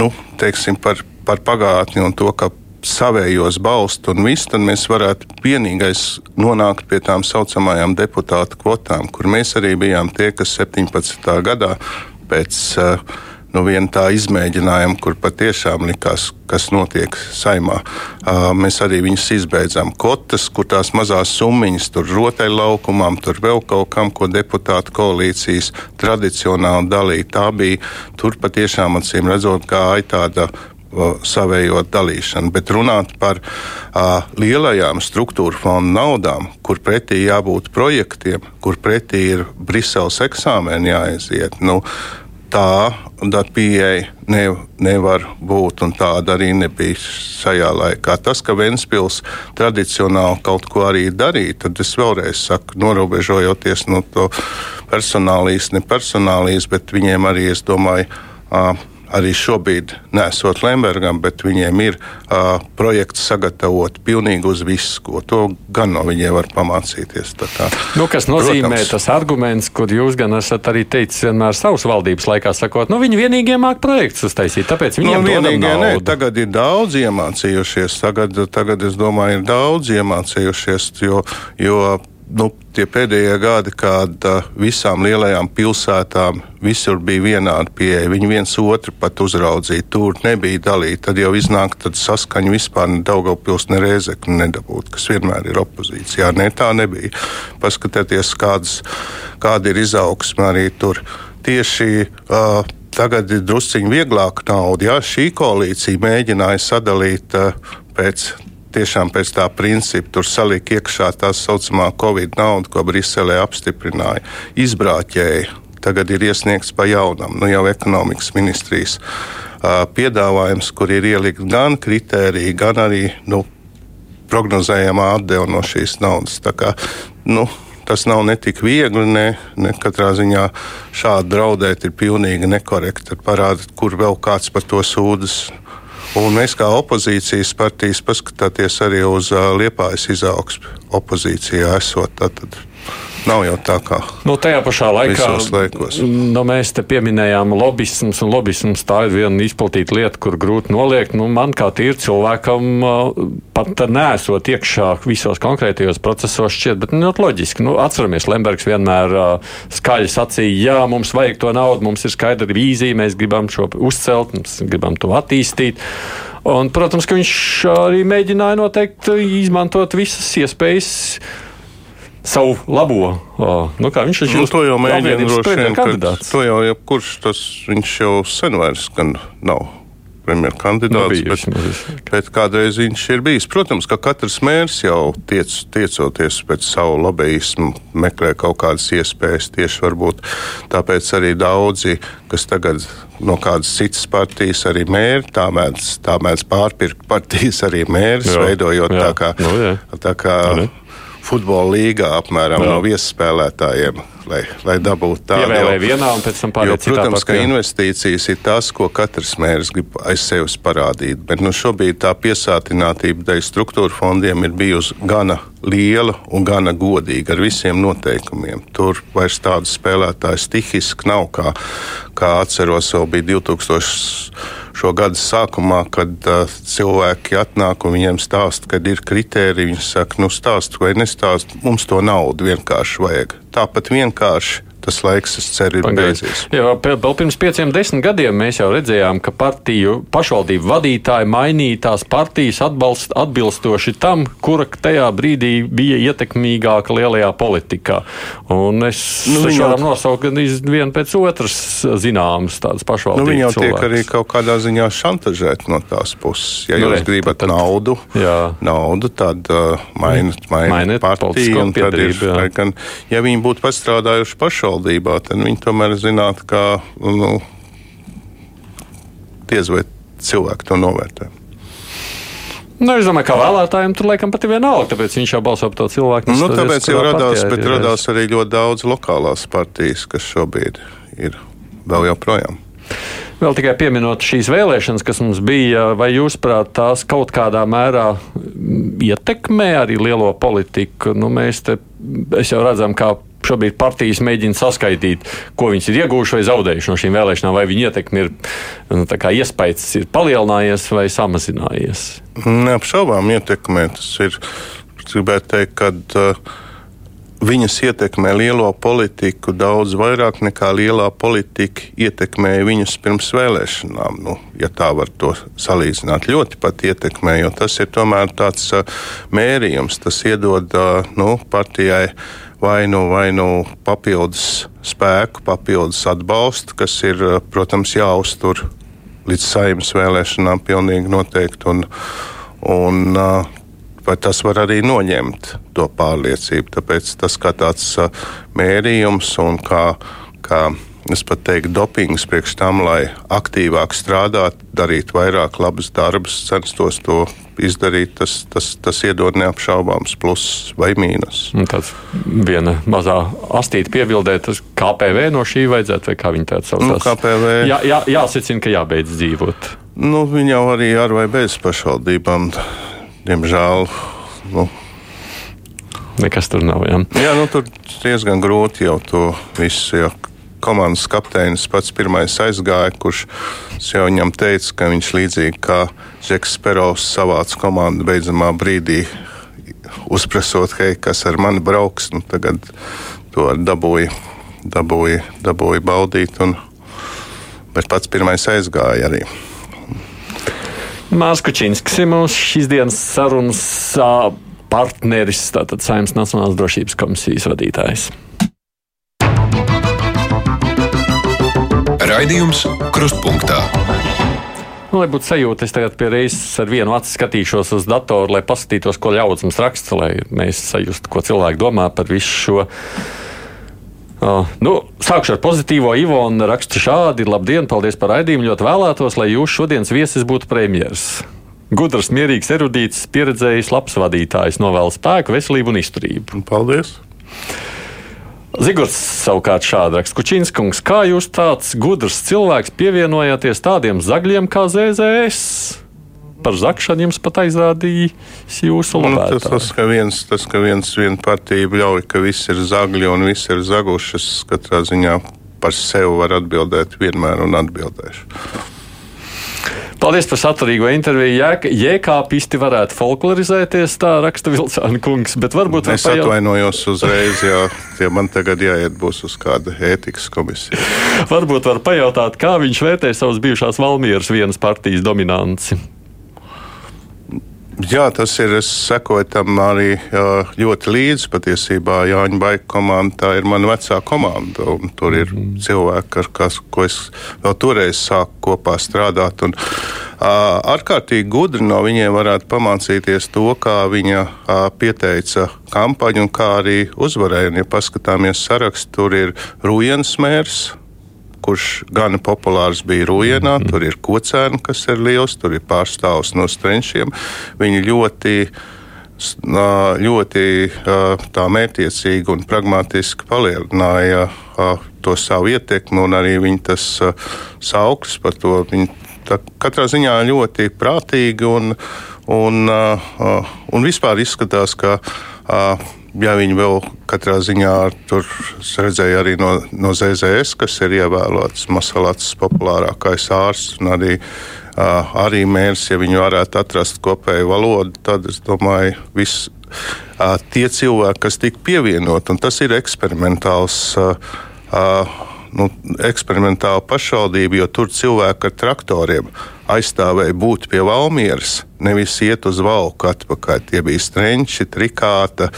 nu, teiksim, par, par pagātni un to, ka savējos balstu un visu, tad mēs varētu vienīgais nonākt pie tām saucamajām deputātu kvotām, kur mēs arī bijām tie, kas 17. gadā pēc uh, nu, viena tā izmēģinājuma, kur patiešām likās, kas notiek saimā. Uh, mēs arī viņus izbeidzām. Kotas, kur tās mazās summiņas, tur rotaļlaukumam, tur vēl kaut kam, ko deputātu koalīcijas tradicionāli dalīja. Tā bija tur patiešām acīm redzot, kā tāda savējo dalīšanu, bet runāt par uh, lielajām struktūra fonda naudām, kur pretī jābūt projektiem, kur pretī ir Briseles eksāmeni jāaiziet. Nu, tā pieeja ne, nevar būt, un tāda arī nebija šajā laikā. Tas, ka Ventspils tradicionāli kaut ko arī darīja, tad es vēlreiz saku, norobežojoties no to personālīs, ne personālīs, bet viņiem arī, es domāju, uh, arī šobrīd nesot Lembergam, bet viņiem ir uh, projekts sagatavot pilnīgi uz visu, ko to gan no viņiem var pamācīties. Kā, nu, kas nozīmē protams, tas arguments, kur jūs gan esat arī teicis vienmēr savas valdības laikā, sakot, nu viņi vienīgie māk projekts uztaisīt, tāpēc viņiem nu, vienīgie, nē, tagad ir daudz iemācījušies, tagad, tagad es domāju, ir daudz iemācījušies, jo, jo nu, tie pēdējie gadi, kad uh, visām lielajām pilsētām visur bija vienāda pieeja. Viņi viens otru pat uzraudzīja, tur nebija dalīta. Tad jau iznāk saskaņa vispār ne Daugavpils, ne Rēzekni nedabūt, kas vienmēr ir opozīcijā. Nē, tā nebija. Paskatieties, kādas, kāda ir izaugsme arī tur. Tieši uh, tagad ir drusciņi vieglāka nauda. Jā, šī koalīcija mēģināja sadalīt uh, pēc tiešām pēc tā principa tur salika iekšā tā saucamā Covid nauda, ko Briselē apstiprināja, izbrāķēja. Tagad ir iesniegts pa jaunam, nu jau ekonomikas ministrijas uh, piedāvājums, kur ir ielikt gan kritēriji, gan arī nu, prognozējamā atdeva no šīs naudas. Tā kā, nu, tas nav ne tik viegli, ne, ne katrā ziņā šādi draudēt ir pilnīgi nekorekti. Parāda, kur vēl kāds par to sūdzas. Un mēs kā opozīcijas partijas paskatāties arī uz liepājas izaugsmu opozīcijā esot. Tad, Nav jau tā kā. Nu, tajā pašā laikā nu, mēs te pieminējām lobisms, un lobisms tā ir viena izplatīta lieta, kur grūti noliegt. Nu, man kā tīri cilvēkam pat nesot iekšā visos konkrētajos procesos šķiet, bet ļoti nu, loģiski. Nu, atceramies, Lembergs vienmēr skaļi sacīja, jā, mums vajag to naudu, mums ir skaidra vīzija, mēs gribam šo uzcelt, mēs gribam to attīstīt. Un, protams, ka viņš arī mēģināja noteikti izmantot visas iespējas savu labo. Nu, kā viņš nu, to jau mēģina droši kandidāts. To jau jebkurš tas viņš jau sen vairs nav. Premjerkandidāts, nu, bet, bet kādreiz viņš ir bijis. Protams, ka katrs mērs jau tiec, tiecoties pēc savu lobbyismu, meklē kaut kādas iespējas. Tieši varbūt tāpēc arī daudzi, kas tagad no kādas citas partijas arī mēri, tā mēdz, tā mēdz pārpirkt partijas arī mērs, veidojot jā. tā kā. Nu, jā. tā kā jā futbola līgā apmēram Jā. no viesspēlētājiem, lai, lai dabūtu tādu pārējā. Protams, ka investīcijas ir tas, ko katrs mērs grib aiz sevis parādīt, bet nu, šobrīd tā piesātinātība dēļ struktūra fondiem ir bijusi gana liela un gana godīga ar visiem noteikumiem. Tur vairs tādu spēlētāju stihiski nav, kā, kā atceros, vēl bija 2000 šo gada sākumā, kad uh, cilvēki atnāk un viņiem stāsta, kad ir kriteriji. Viņi saka, nu stāst vai nestāst, mums to naudu vienkārši vajag. Tāpat vienkārši tas laiks, es ceru, ir beidzies. Jā, vēl pirms pieciem, desmit gadiem mēs jau redzējām, ka partiju pašvaldību vadītāji mainīja tās partijas atbalst, atbilstoši tam, kura tajā brīdī bija ietekmīgāka lielajā politikā. Un es nu, varam nosaukt gan vienu pēc otras zināmas tādas pašvaldības. Nu, viņi jau cilvēks. tiek arī kaut kādā ziņā šantažēti no tās puses. Ja nu, jūs re, gribat tad, naudu, jā. naudu, tad uh, mainat, mainat, mainat partiju. Tad ir, gan, ja viņi būtu pastrādājuši pašvaldību, pašvaldībā, tad viņi tomēr zinātu, ka nu, diez vai cilvēki to novērtē. Nu, es domāju, ka vēlētājiem tur laikam pat ir vienalga, tāpēc viņš jau balso par to cilvēku. Nu, tāpēc jau radās, bet radās arī ļoti daudz lokālās partijas, kas šobrīd ir vēl joprojām. Vēl tikai pieminot šīs vēlēšanas, kas mums bija, vai jūs prāt tās kaut kādā mērā ietekmē arī lielo politiku? Nu, mēs te jau redzam, kā šobrīd partijas mēģina saskaitīt, ko viņas ir iegūjušas vai zaudējušas no šīm vēlēšanām, vai viņa ietekme ir nu, iespējas ir palielinājies vai samazinājies. Neapšaubām ietekmē. Tas ir, gribētu teikt, kad uh, viņas ietekmē lielo politiku daudz vairāk nekā lielā politika ietekmēja viņus pirms vēlēšanām. Nu, ja tā var to salīdzināt, ļoti pat ietekmē, jo tas ir tomēr tāds uh, mērījums, tas iedod uh, nu, partijai vai nu, vai nu papildus spēku, papildus atbalstu, kas ir, eh, protams, jāuztur līdz saimnes vēlēšanām pilnīgi noteikti. Un, un, eh, vai tas var arī noņemt to pārliecību? Tāpēc tas kā tāds eh, mērījums un kā, kā es pat teiktu, dopings priekš tam, lai aktīvāk strādātu, darītu vairāk labus darbus, censtos to izdarīt, tas, tas, tas iedod neapšaubāms pluss vai mīnus. Tāds viena mazā astīta piebildē, tas KPV no šī vajadzētu, vai kā viņi tādu sauc? Nu, KPV. Jā, jā, jāsacina, ka jābeidz dzīvot. Nu, viņi jau arī ar vai bez pašvaldībām, diemžēl. Nu, Nekas tur nav. Jā, jā nu, tur diezgan grūti jau to visu. Jā komandas kapteinis pats pirmais aizgāja, kurš jau viņam teica, ka viņš līdzīgi kā Džeks Sperovs savāca komandu beidzamā brīdī, uzprasot, hei, kas ar mani brauks. Nu, tagad to dabūja, dabūja, dabūja baudīt, un, bet pats pirmais aizgāja arī. Mārcis Kučinskis ir mūsu šīs dienas sarunas partneris, tātad Saimnes Nacionālās drošības komisijas vadītājs. Raidījums Krustpunktā. Nu, lai būtu sajūta, es tagad pie reizes ar vienu acu skatīšos uz datoru, lai paskatītos, ko ļaudis mums raksta, lai mēs sajustu, ko cilvēki domā par visu šo. Uh, nu, sākšu ar pozitīvo. Ivona raksta šādi: Labdien, paldies par raidījumu. Ļoti vēlētos, lai jūs šodienas viesis būtu premjerministrs. Gudrs, mierīgs, erudīts, pieredzējis, labs vadītājs, novēl spēku, veselību un izturību. Paldies! Zigorts savukārt šādi raksta: Kučinskungs, kā jūs tāds gudrs cilvēks pievienojāties tādiem zagļiem kā ZZS? Par zakšanu jums pat aizrādījis jūsu. Nu, tas, tas, ka viens, tas, ka viens viena partija bļauj, ka viss ir zagļi un viss ir zagušas, katrā ziņā par sevi var atbildēt vienmēr un atbildēšu. Paldies par saturīgo interviju. Jēkāpisti varētu folklorizēties, tā raksta Vilcāna kungs. Bet varbūt es pajaut... atvainojos uzreiz, ja, ja man tagad jāiet būs uz kāda ētikas komisija. varbūt var pajautāt, kā viņš vērtē savas bijušās Valmieras vienas partijas dominanci. Jā, tas ir. Es sekoju tam arī ļoti līdzi. Patiesībā Jāņa Baika komanda tā ir mana vecā komanda. Tur ir mm. cilvēki, ar kas, ko es vēl toreiz sāku kopā strādāt. Un, ārkārtīgi gudri no viņiem varētu pamācīties to, kā viņa pieteica kampaņu un kā arī uzvarēja. Un, ja paskatāmies sarakstu, tur ir Rujens mērs kurš gan populārs bija Rujenā. Mm. Tur ir kocēni, kas ir liels, tur ir pārstāvs no strenčiem. Viņi ļoti ļoti tā mērķiecīgi un pragmatiski palielināja to savu ietekmi, un arī viņa tas sauklis par to. Viņa katrā ziņā ļoti prātīgi un, un, un vispār izskatās, ka ja viņi vēl katrā ziņā tur redzēja arī no, no ZZS, kas ir ievēlots Masalats populārākais ārsts un arī, arī mērs, ja viņi varētu atrast kopēju valodu, tad es domāju, viss tie cilvēki, kas tika pievienot, un tas ir eksperimentāls. Uh, uh, nu, eksperimentāla pašvaldība, jo tur cilvēki ar traktoriem aizstāvēja būt pie Valmieras, nevis iet uz valku atpakaļ. Tie bija strenči, trikāta,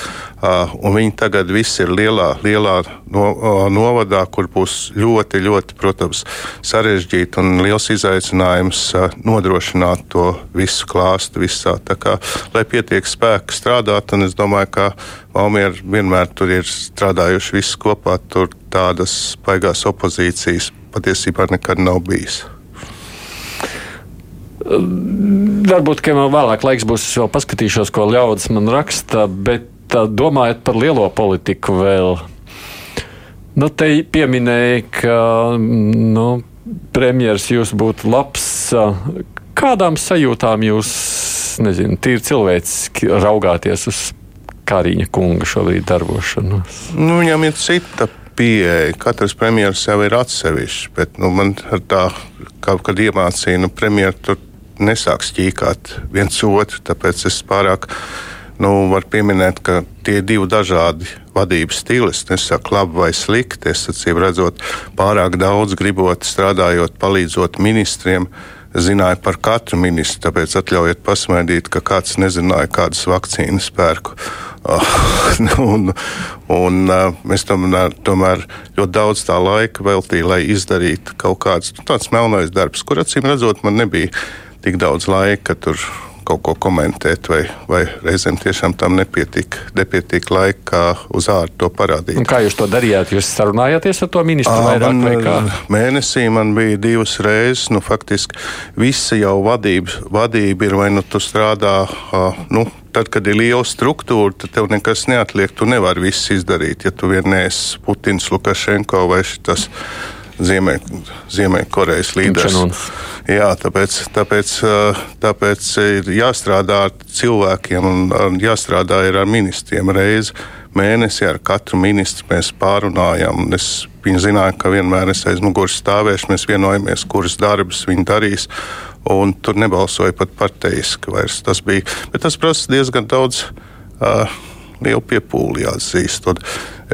un viņi tagad viss ir lielā, lielā no, novadā, kur būs ļoti, ļoti, protams, sarežģīti un liels izaicinājums nodrošināt to visu klāstu visā. Tā kā, lai pietiek spēku strādāt, un es domāju, ka Valmiera vienmēr tur ir strādājuši visi kopā, tur tādas baigās opozīcijas patiesībā nekad nav bijis. Varbūt, ka man vēlāk laiks būs, es vēl paskatīšos, ko ļaudis man raksta, bet domājot par lielo politiku vēl. Nu, te pieminēja, ka nu, premjeras jūs būtu labs. Kādām sajūtām jūs, nezinu, tīri cilvēciski raugāties uz Kāriņa kunga šobrīd darbošanos? Nu, viņam ir cita pieeja. Katrs premjerministrs jau ir atsevišķs, bet nu, man tā kaut kad iemācīja, nu, premjerministrs nesāks ķīkāt viens otru. Tāpēc es pārāk nu, varu pieminēt, ka tie ir divi dažādi vadības stili. Es nesaku labi vai slikti. Es acīm redzot, pārāk daudz gribot strādājot, palīdzot ministriem. Zināju par katru ministru, tāpēc atļaujiet pasmaidīt, ka kāds nezināja, kādas vakcīnas pērku. [LAUGHS] un, un mēs tomēr, tomēr ļoti daudz tā laika veltījām, lai izdarītu kaut kāds nu, tāds melnais darbs, kur acīm redzot, man nebija tik daudz laika tur kaut ko komentēt, vai, vai reizēm tiešām tam nepietika, nepietika laika, kā uz ārā to parādīt. Un kā jūs to darījāt? Jūs sarunājāties ar to ministru à, vairāk vai kā? Mēnesī man bija divas reizes, nu faktiski visa jau vadība, vadība ir, vai nu tu strādā, nu, tad, kad ir liela struktūra, tad tev nekas neatliek. Tu nevari viss izdarīt, ja tu vien neesi Putins, Lukašenko vai šis Ziemeļkorejas līderis. Jā, tāpēc, tāpēc, tāpēc ir jāstrādā ar cilvēkiem un jāstrādā ar ministriem reizi mēnesī. Ar katru ministru mēs pārunājam. Es, viņi zināja, ka vienmēr es aiz muguras stāvēšu, mēs vienojamies, kuras darbus viņi darīs. Un tur nebalsoja pat parteiski vairs. Tas bija, bet tas prasa diezgan daudz. Uh, lielu piepūli jāatzīst.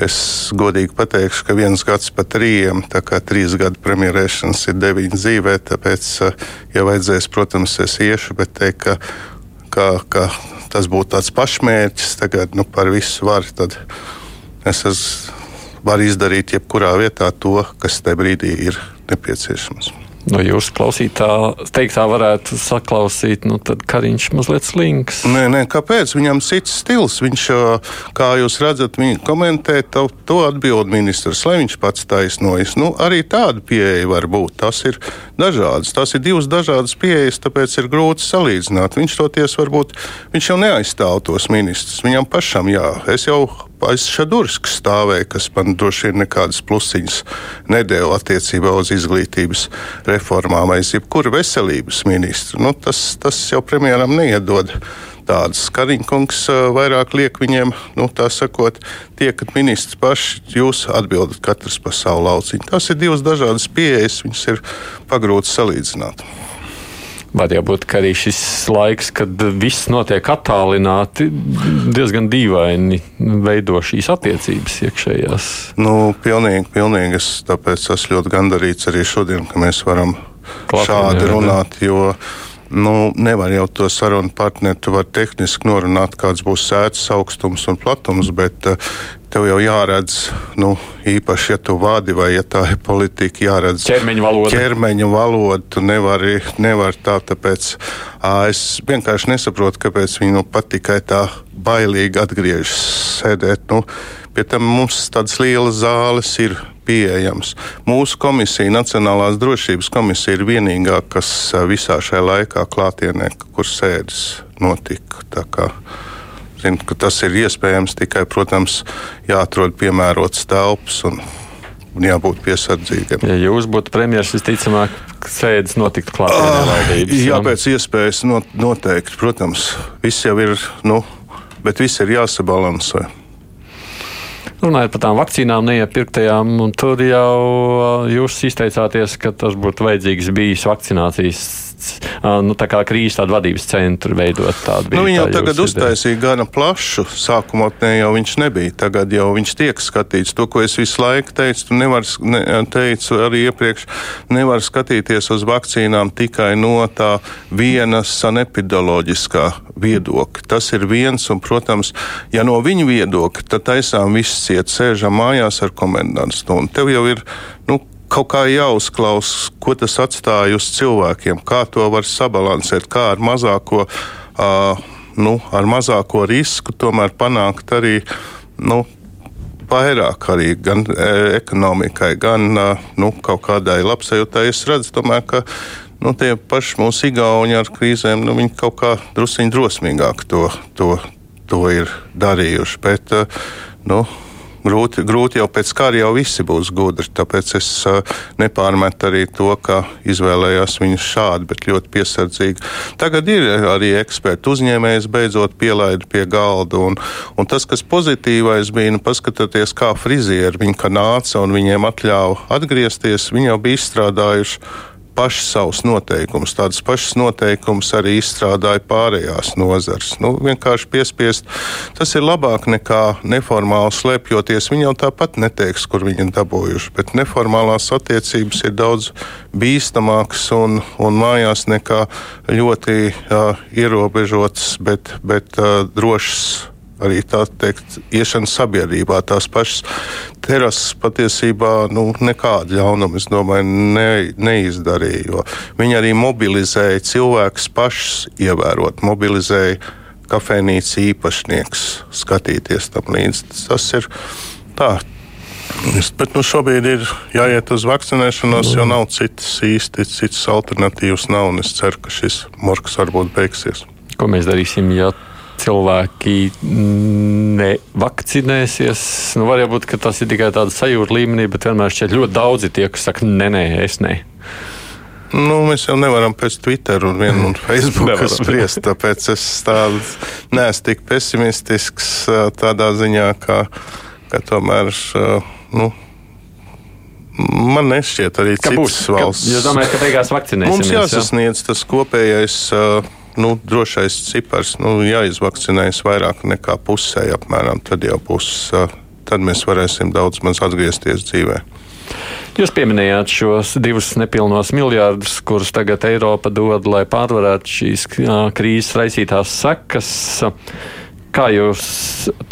Es godīgi pateikšu, ka viens gads pa trījiem, tā kā trīs gadu premjerēšanas ir deviņi dzīvē, tāpēc, eh, ja vajadzēs, protams, es iešu, bet teikt, ka, ka, ka tas būtu tāds pašmērķis, tagad nu, par visu var, tad es esmu, varu izdarīt jebkurā vietā to, kas tajā brīdī ir nepieciešams. No jūsu klausītā teiktā varētu saklausīt, nu tad Kariņš mazliet slings. Nē, nē, kāpēc? Viņam cits stils. Viņš, kā jūs redzat, viņa komentē to, to atbild ministrs, lai viņš pats taisnojas. Nu, arī tāda pieeja var būt. Tas ir dažādas. Tas ir divas dažādas pieejas, tāpēc ir grūti salīdzināt. Viņš toties varbūt, viņš jau neaizstāv tos ministrus. Viņam pašam jā. Es jau aiz Šadurskas stāvēja, kas man droši vien nekādas plusiņas nedēļa attiecībā uz izglītības reformām vai jebkuru veselības ministru. Nu, tas, tas jau premjeram neiedod tādas. Kariņkungs vairāk liek viņiem, nu, tā sakot, tiekat ministrs paši, jūs atbildat katrs par savu lauciņu. Tas ir divas dažādas pieejas, viņas ir pagrūti salīdzināt. Var jābūt arī šis laiks, kad viss notiek attālināti, diezgan dīvaini veido šīs attiecības iekšējās. Nu, pilnīgi, pilnīgi. Es tāpēc esmu ļoti gandarīts arī šodien, ka mēs varam Klapien, šādi jā, runāt. Jo, Nu, nevar jau to sarunu partneri, tu vari tehniski norunāt, kāds būs sēdes augstums un platums, bet uh, tev jau jāredz, nu, īpaši, ja tu vadi vai ja tā ir politika, jāredz ķermeņa valoda. Ķermeņa valoda tu nevari, nevar tā, tāpēc ā, es vienkārši nesaprotu, kāpēc viņi nu, pat tikai tā bailīgi atgriežas sēdēt. Nu, pie tam mums tādas lielas zāles ir pieejams. Mūsu komisija, Nacionālās drošības komisija, ir vienīgā, kas visā šajā laikā klātienē, kur sēdes notika. Zinu, tas ir iespējams tikai, protams, jāatrod piemērots telpas un, un jābūt piesardzīgiem. Ja jūs būtu premjerministrs, visticamāk, sēdes notiktu klātienē valdības. Jā, pēc iespējas not, noteikti, protams, viss jau ir, nu, bet viss ir jāsabalansē. Runājot par tām vakcīnām, neiepirktajām, tur jau jūs izteicāties, ka tas būtu vajadzīgs bijis vakcinācijas nu, tā kā krīzes tādu vadības centru veidot. Tādu nu, viņi jau tagad uztaisīja gana plašu. Sākumā jau viņš nebija. Tagad jau viņš tiek skatīts. To, ko es visu laiku teicu, tu nevar, ne, teicu arī iepriekš, nevar skatīties uz vakcīnām tikai no tā viena sanepidoloģiskā viedokļa. Tas ir viens, un, protams, ja no viņa viedokļa, tad taisām viss ciet, sēžam mājās ar komendantu stundu. Tev jau ir, nu, kaut kā jāuzklaus, ko tas atstāja uz cilvēkiem, kā to var sabalansēt, kā ar mazāko, uh, nu, ar mazāko risku tomēr panākt arī. Nu, vairāk arī gan ekonomikai, gan nu, kaut kādai labsajūtai. Es redzu, tomēr, ka nu, tie paši mūsu igauni ar krīzēm, nu, kaut kā drusciņi drosmīgāk to, to, to ir darījuši. Bet, nu, grūti, grūti jau pēc kara jau visi būs gudri. Tāpēc es uh, nepārmetu arī to, ka izvēlējās viņus šādi, bet ļoti piesardzīgi. Tagad ir arī eksperti uzņēmējs beidzot pielaida pie galda. Un, un tas, kas pozitīvais bija, nu, paskatieties, kā frizieri viņi nāca un viņiem atļāva atgriezties, viņi jau bija izstrādājuši paši savus noteikumus. Tādas pašas noteikumus arī izstrādāja pārējās nozars. Nu, vienkārši piespiest, tas ir labāk nekā neformāli slēpjoties. Viņi jau tāpat neteiks, kur viņi ir dabūjuši, bet neformālās attiecības ir daudz bīstamākas un, un mājās nekā ļoti uh, ierobežotas, bet, bet uh, drošas arī tā teikt, iešana sabiedrībā. Tās pašas terases patiesībā nu, nekādu ļaunumu, es domāju, ne, neizdarīja. Viņi arī mobilizēja cilvēkus pašus ievērot, mobilizēja kafejnīcas īpašnieks skatīties tam līdzi. Tas ir tā. Bet nu, šobrīd ir jāiet uz vakcinēšanos, jo nav citas īsti, citas alternatīvas. Nav, es ceru, ka šis morgs varbūt beigsies. Ko mēs darīsim, ja cilvēki nevakcinēsies. Nu, Varbūt tas ir tikai tāds sajūta līmenī, bet vienmēr šķiet ļoti daudzi tie, kas saka, nē, nē, es ne. Nu, mēs jau nevaram pēc Twitter un, vien, un [LAUGHS] Facebook spriest. Tāpēc es neesmu tik pesimistisks tādā ziņā, ka, ka tomēr. Nu, Man nešķiet arī ka citas būs, valsts. Ka, jūs domājat, ka beigās vakcinēsimies? Mums jāsasniedz jā? tas kopējais uh, nu, drošais cipars nu, jāizvakcinējas vairāk nekā pusē, apmēram. Tad jau būs, tad mēs varēsim daudz maz atgriezties dzīvē. Jūs pieminējāt šos divus nepilnos miljardus, kurus tagad Eiropa dod, lai pārvarētu šīs krīzes raisītās sekas. Kā jūs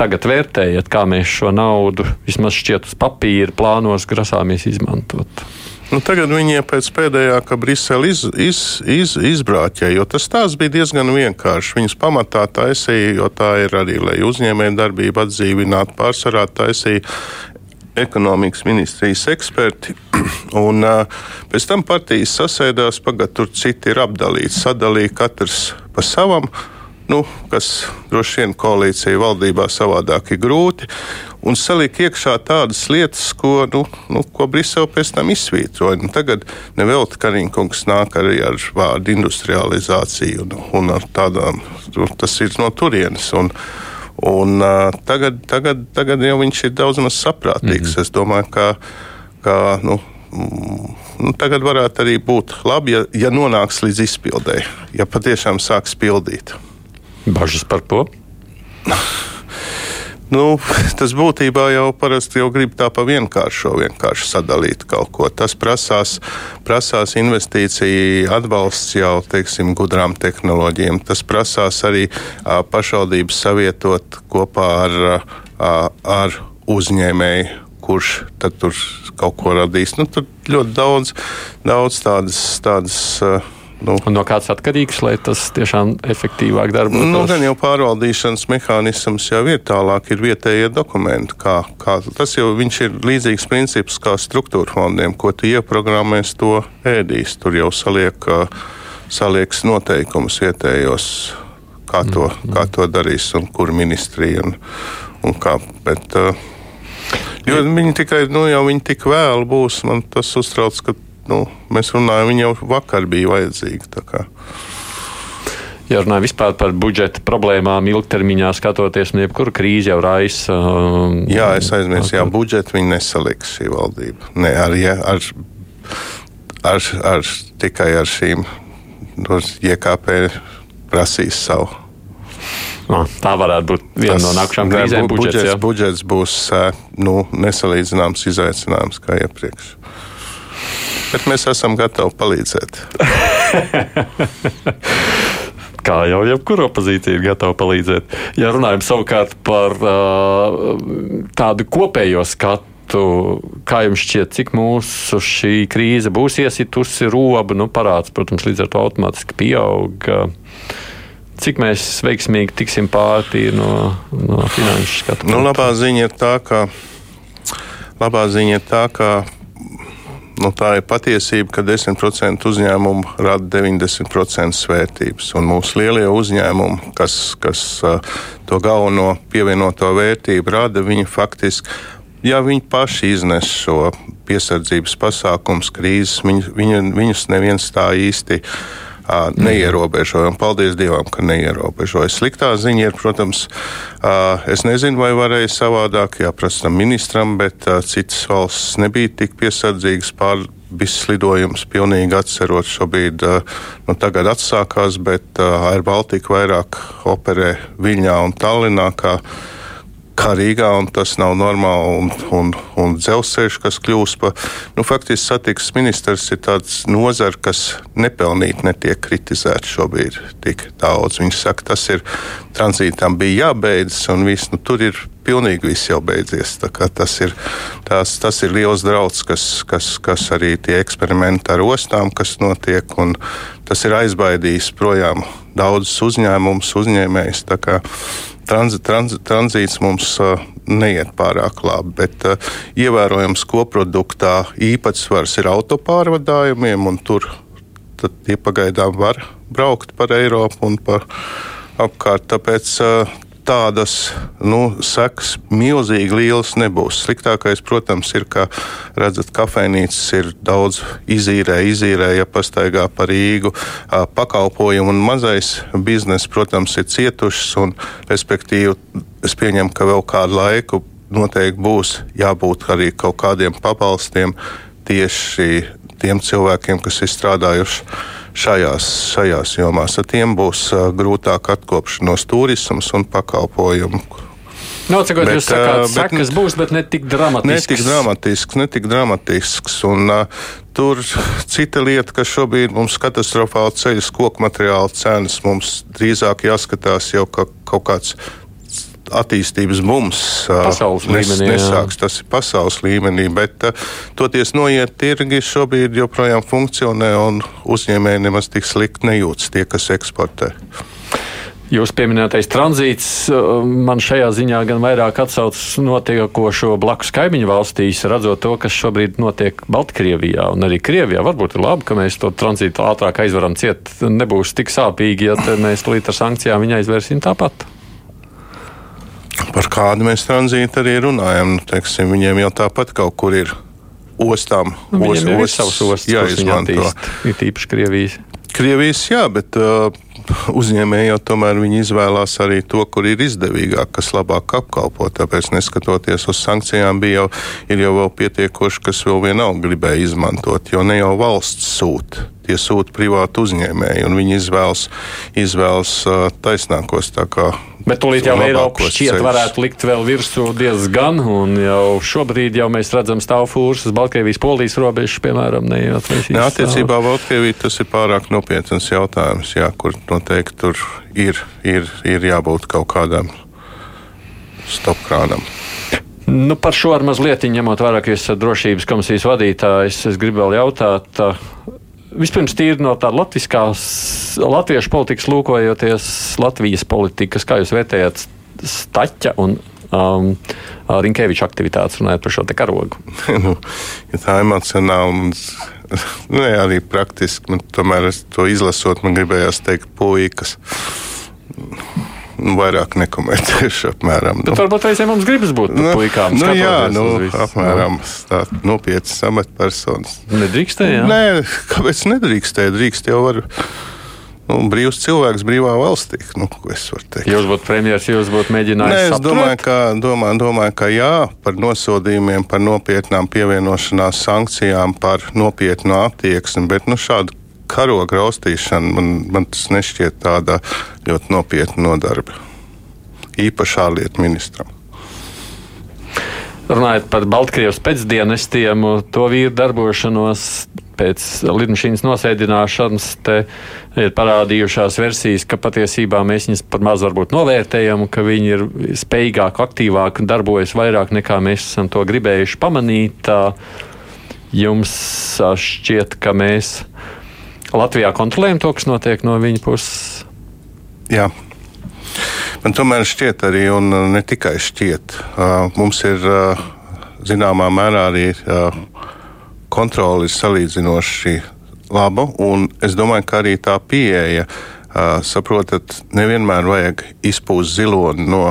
tagad vērtējat, kā mēs šo naudu vismaz šķiet uz papīra plānos grasāmies izmantot? Nu, tagad viņiem pēc pēdējā, ka Brisele iz, iz, iz, izbrāķēja, jo tas tās bija diezgan vienkārši. Viņas pamatā taisīja, jo tā ir arī, lai uzņēmēju darbību atdzīvinātu, pārsvarā taisīja ekonomikas ministrijas eksperti. [CLEARS THROAT] Un, uh, pēc tam partijas sasēdās, pagad tur citi ir apdalīti. Sadalīja katrs pa savam. Nu, kas droši vien koalīcija valdībā savādāk ir grūti. Un saliek iekšā tādas lietas, ko, nu, nu, ko Brisele pēc tam izsvītroja. Nu, tagad nevelti Kariņkungs nāk arī ar vārdu industrializāciju un, un ar tādām, nu, tas ir no turienes. Un, Un, uh, tagad, tagad, tagad jau viņš ir daudz maz saprātīgs. Mm -hmm. Es domāju, ka, ka nu, mm, nu, tagad varētu arī būt labi, ja, ja nonāks līdz izpildēji, ja patiešām sāks pildīt. Bažas par to? [LAUGHS] Nu, tas būtībā jau parasti jau grib tā pa vienkāršo, vienkārši sadalīt kaut ko. Tas prasās, prasās investīciju atbalsts jau, teiksim, gudrām tehnoloģijām. Tas prasās arī a, pašvaldības savietot kopā ar, a, ar uzņēmēju, kurš tad tur kaut ko radīs. Nu, tur ļoti daudz, daudz tādas. tādas a, Nu, un no kāds atkarīgs, lai tas tiešām efektīvāk darbotos? Nu, gan jau pārvaldīšanas mehānisms jau ir tālāk, ir vietējie dokumenti. Kā, kā, tas jau ir līdzīgs princips kā struktūra fondiem, ko tu ieprogrammēs, to ēdīs. Tur jau saliek, salieks noteikumus vietējos, kā to, mm. kā to darīs un kur ministrija un, un kā. Bet, jo viņi tikai, nu jau viņi tik vēl būs, man tas uztrauc, ka nu, mēs runājam, viņa jau vakar bija vajadzīga. Ja runājam vispār par budžeta problēmām, ilgtermiņā skatoties, nu, jebkura krīze jau raisa. Um, jā, es aizmirsu, jā, budžetu viņi nesaliks šī valdība. Ne, ar, ja, ar, ar, ar, tikai ar šīm JKP prasīs savu. No, tā varētu būt viena Tas, no nākamajām krīzēm. Budžets, budžets, budžets būs nu, nesalīdzināms izaicinājums kā iepriekš. Bet mēs esam gatavi palīdzēt. [LAUGHS] Kā jau jebkura opozīcija ir gatava palīdzēt. Ja runājam savukārt par uh, tādu kopējo skatu, kā jums šķiet, cik mūsu šī krīze būs iesitusi robu, nu, parāds, protams, līdz ar to automātiski pieaug. Cik mēs veiksmīgi tiksim pāri no, no finanšu skatu? Nu, labā ziņa ir tā, ka, labā ziņa ir tā, ka Nu, tā ir patiesība, ka 10% uzņēmumu rada 90% svērtības. Un mūsu lielie uzņēmumi, kas, kas to galveno pievienoto vērtību rada, viņi faktiski, ja viņi paši iznes šo piesardzības pasākumus, krīzes, viņu, viņu, viņus neviens tā īsti neierobežoja. Paldies Dievam, ka neierobežoja. Sliktā ziņa ir, protams, es nezinu, vai varēja savādāk jāprasa ministram, bet citas valsts nebija tik piesardzīgas pār viss lidojums pilnīgi atcerot šobrīd, nu, tagad atsākās, bet Air Baltica vairāk operē Viļņā un Tallinā kā Rīgā, un tas nav normāli. Un, un, un dzelzceļš, kas kļūst par, nu, faktiski satiksmes ministrs, ir tāds nozara, kas nepelnīti netiek kritizēts šobrīd tik daudz. Viņš saka, tas ir tranzītam bija jābeidzas, un viss, nu, tur ir pilnīgi viss jau beidzies. Tas ir, tās, tas ir liels draudz, kas, kas, kas arī tie eksperimenti ar ostām, kas notiek, tas ir aizbaidījis projām daudzus uzņēmumus, uzņēmējus tranzi, tranzi, tranzīts mums uh, neiet pārāk labi, bet uh, ievērojams koproduktā īpatsvars ir autopārvadājumiem, un tur tie pagaidām var braukt par Eiropu un par apkārt. Tāpēc uh, tādas nu, sekas milzīgi lielas nebūs. Sliktākais, protams, ir, ka redzat, kafejnīcas ir daudz izīrē, izīrē, ja pastaigā pa Rīgu. Pakalpojumu un mazais bizness, protams, ir cietušas un, respektīvi, es pieņemu, ka vēl kādu laiku noteikti būs jābūt arī kaut kādiem pabalstiem tieši tiem cilvēkiem, kas ir strādājuši šajās, šajās jomās. Ar tiem būs grūtāk atkopšanos turisms un pakalpojumu. Nav cik jūs sakāt, bet, sekas būs, bet ne tik dramatisks. Ne tik dramatisks, ne tik dramatisks. Un, uh, tur cita lieta, ka šobrīd mums katastrofāli ceļas koku materiāla cenas. Mums drīzāk jāskatās jau ka kaut kāds attīstības mums pasaules nes, līmenī. Nesāks, tas ir pasaules līmenī, bet toties noiet tirgi šobrīd joprojām funkcionē un uzņēmēji nemaz tik slikti nejūtas tie, kas eksportē. Jūs pieminētais tranzīts man šajā ziņā gan vairāk atsaucas notiekošo blakus kaimiņu valstīs, redzot to, kas šobrīd notiek Baltkrievijā un arī Krievijā. Varbūt ir labi, ka mēs to tranzītu ātrāk aizvaram ciet. Nebūs tik sāpīgi, ja mēs līdz ar sankcijām viņu aizvērsim tāpat. Par kādu mēs tranzītu arī runājam. Nu, teiksim, viņiem jau tāpat kaut kur ir ostām. Nu, os, ir savas ostas, jāizmanto. Ir tīpaši Krievijas. Krievijas, jā, bet uh, uzņēmēji jau tomēr izvēlās arī to, kur ir izdevīgāk, kas labāk apkalpo. Tāpēc, neskatoties uz sankcijām, bija jau, jau pietiekoši, kas vēl vienalga gribēja izmantot, jo ne jau valsts sūta. Tie sūta privāti uzņēmēji, un viņi izvēlas, izvēlas uh, taisnākos. Bet tūlīt jau Eiropas šķiet ceļus. varētu likt vēl virsū diezgan, un jau šobrīd jau mēs redzam stāv fūrs uz Baltkrievijas polijas robežas, piemēram, neatveicīs. Ne, attiecībā Baltkrievija tas ir pārāk nopietns jautājums, jā, kur noteikti tur ir, ir, ir jābūt kaut kādam stopkrānam. Nu, par šo ar mazliet ņemot vērā, ka esat drošības komisijas vadītājs, es gribu vēl jautāt. Vispirms, tīri no tādas latviskās, latviešu politikas lūkojoties, Latvijas politikas, kā jūs vērtējat Staķa un um, Rinkēviča aktivitātes runājot par šo te karogu? [LAUGHS] nu, ja tā emocionāli un [LAUGHS] nu, jā, arī praktiski, man, tomēr to izlasot, man gribējās teikt puikas. Nu, vairāk nekomentēšu. [LAUGHS] Apmēram, nu. Varbūt reizēm mums gribas būt nu, puikām. Nu, jā, nu, apmēram tādas nopietnas amatpersonas. Nedrīkstēja? Nē, kāpēc nedrīkstēja? Drīkst jau var nu, brīvs cilvēks brīvā valstī. Nu, jūs būtu premjerministrs, jūs būtu mēģinājis. Nē, es apturēt? domāju, ka, domāju, domāju, ka jā, par nosodījumiem, par nopietnām pievienošanās sankcijām, par nopietnu attieksmi, bet nu, šādu karoga raustīšana man, man tas nešķiet tāda ļoti nopietna nodarbe. Īpaši ārlietu ministram. Runājot par Baltkrievijas pēcdienestiem, to vīru darbošanos pēc lidmašīnas nosēdināšanas ir parādījušās versijas, ka patiesībā mēs viņus pat maz varbūt novērtējam, ka viņi ir spējīgāki, aktīvāki un darbojas vairāk nekā mēs esam to gribējuši pamanīt. Jums šķiet, ka mēs Latvijā kontrolējam to, kas notiek no viņa puses? Jā. Man tomēr šķiet arī, un ne tikai šķiet, mums ir zināmā mērā arī kontrole ir salīdzinoši laba, un es domāju, ka arī tā pieeja, saprotat, nevienmēr vajag izpūst ziloni no,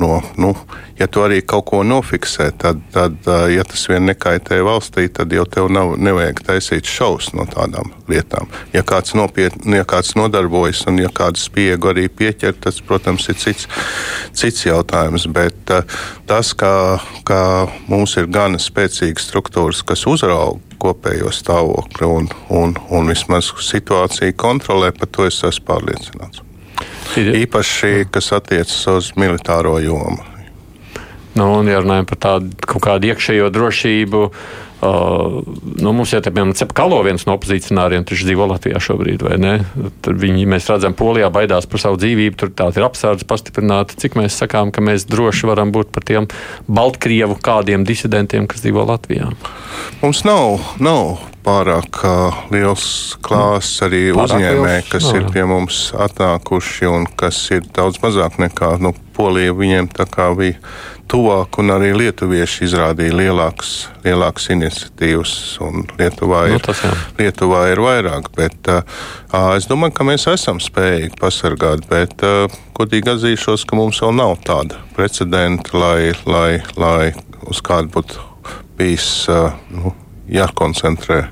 no nu, ja tu arī kaut ko nofiksē, tad, tad ja tas vien nekaitē valstī, tad jau tev nav, nevajag taisīt šausmas no tādām lietām. Ja kāds nopietni, ja kāds nodarbojas un ja kādu spiegu arī pieķer, tas, protams, ir cits, cits jautājums. Bet tas, ka, ka mums ir gana spēcīgas struktūras, kas uzrauga kopējo stāvokli un, un, un vismaz situāciju kontrolē, par to es esmu pārliecināts. Īpaši, kas attiecas uz militāro jomu. Nu, un, ja runājam par tādu kaut kādu iekšējo drošību, Uh, nu, mums jau piemēram Cepkalo viens no opozicionāriem, kurš dzīvo Latvijā šobrīd, vai ne? Tur viņi, mēs redzam, Polijā baidās par savu dzīvību, tur tā ir apsardz pastiprināta. Cik mēs sakām, ka mēs droši varam būt par tiem Baltkrievu kādiem disidentiem, kas dzīvo Latvijā? Mums nav, nav pārāk uh, liels klāsts arī uzņēmēji, kas nav, ir pie mums atnākuši un kas ir daudz mazāk nekā nu, Polija viņiem tā kā bija tuvāk, un arī lietuvieši izrādīja lielākas, lielākas iniciatīvas. Lietuvā nu, ir, nu, tas, jā. Lietuvā ir vairāk, bet uh, es domāju, ka mēs esam spējīgi pasargāt. Bet, uh, godīgi atzīšos, ka mums vēl nav tāda precedenta, lai, lai, lai uz kādu būtu bijis uh, nu, jākoncentrē.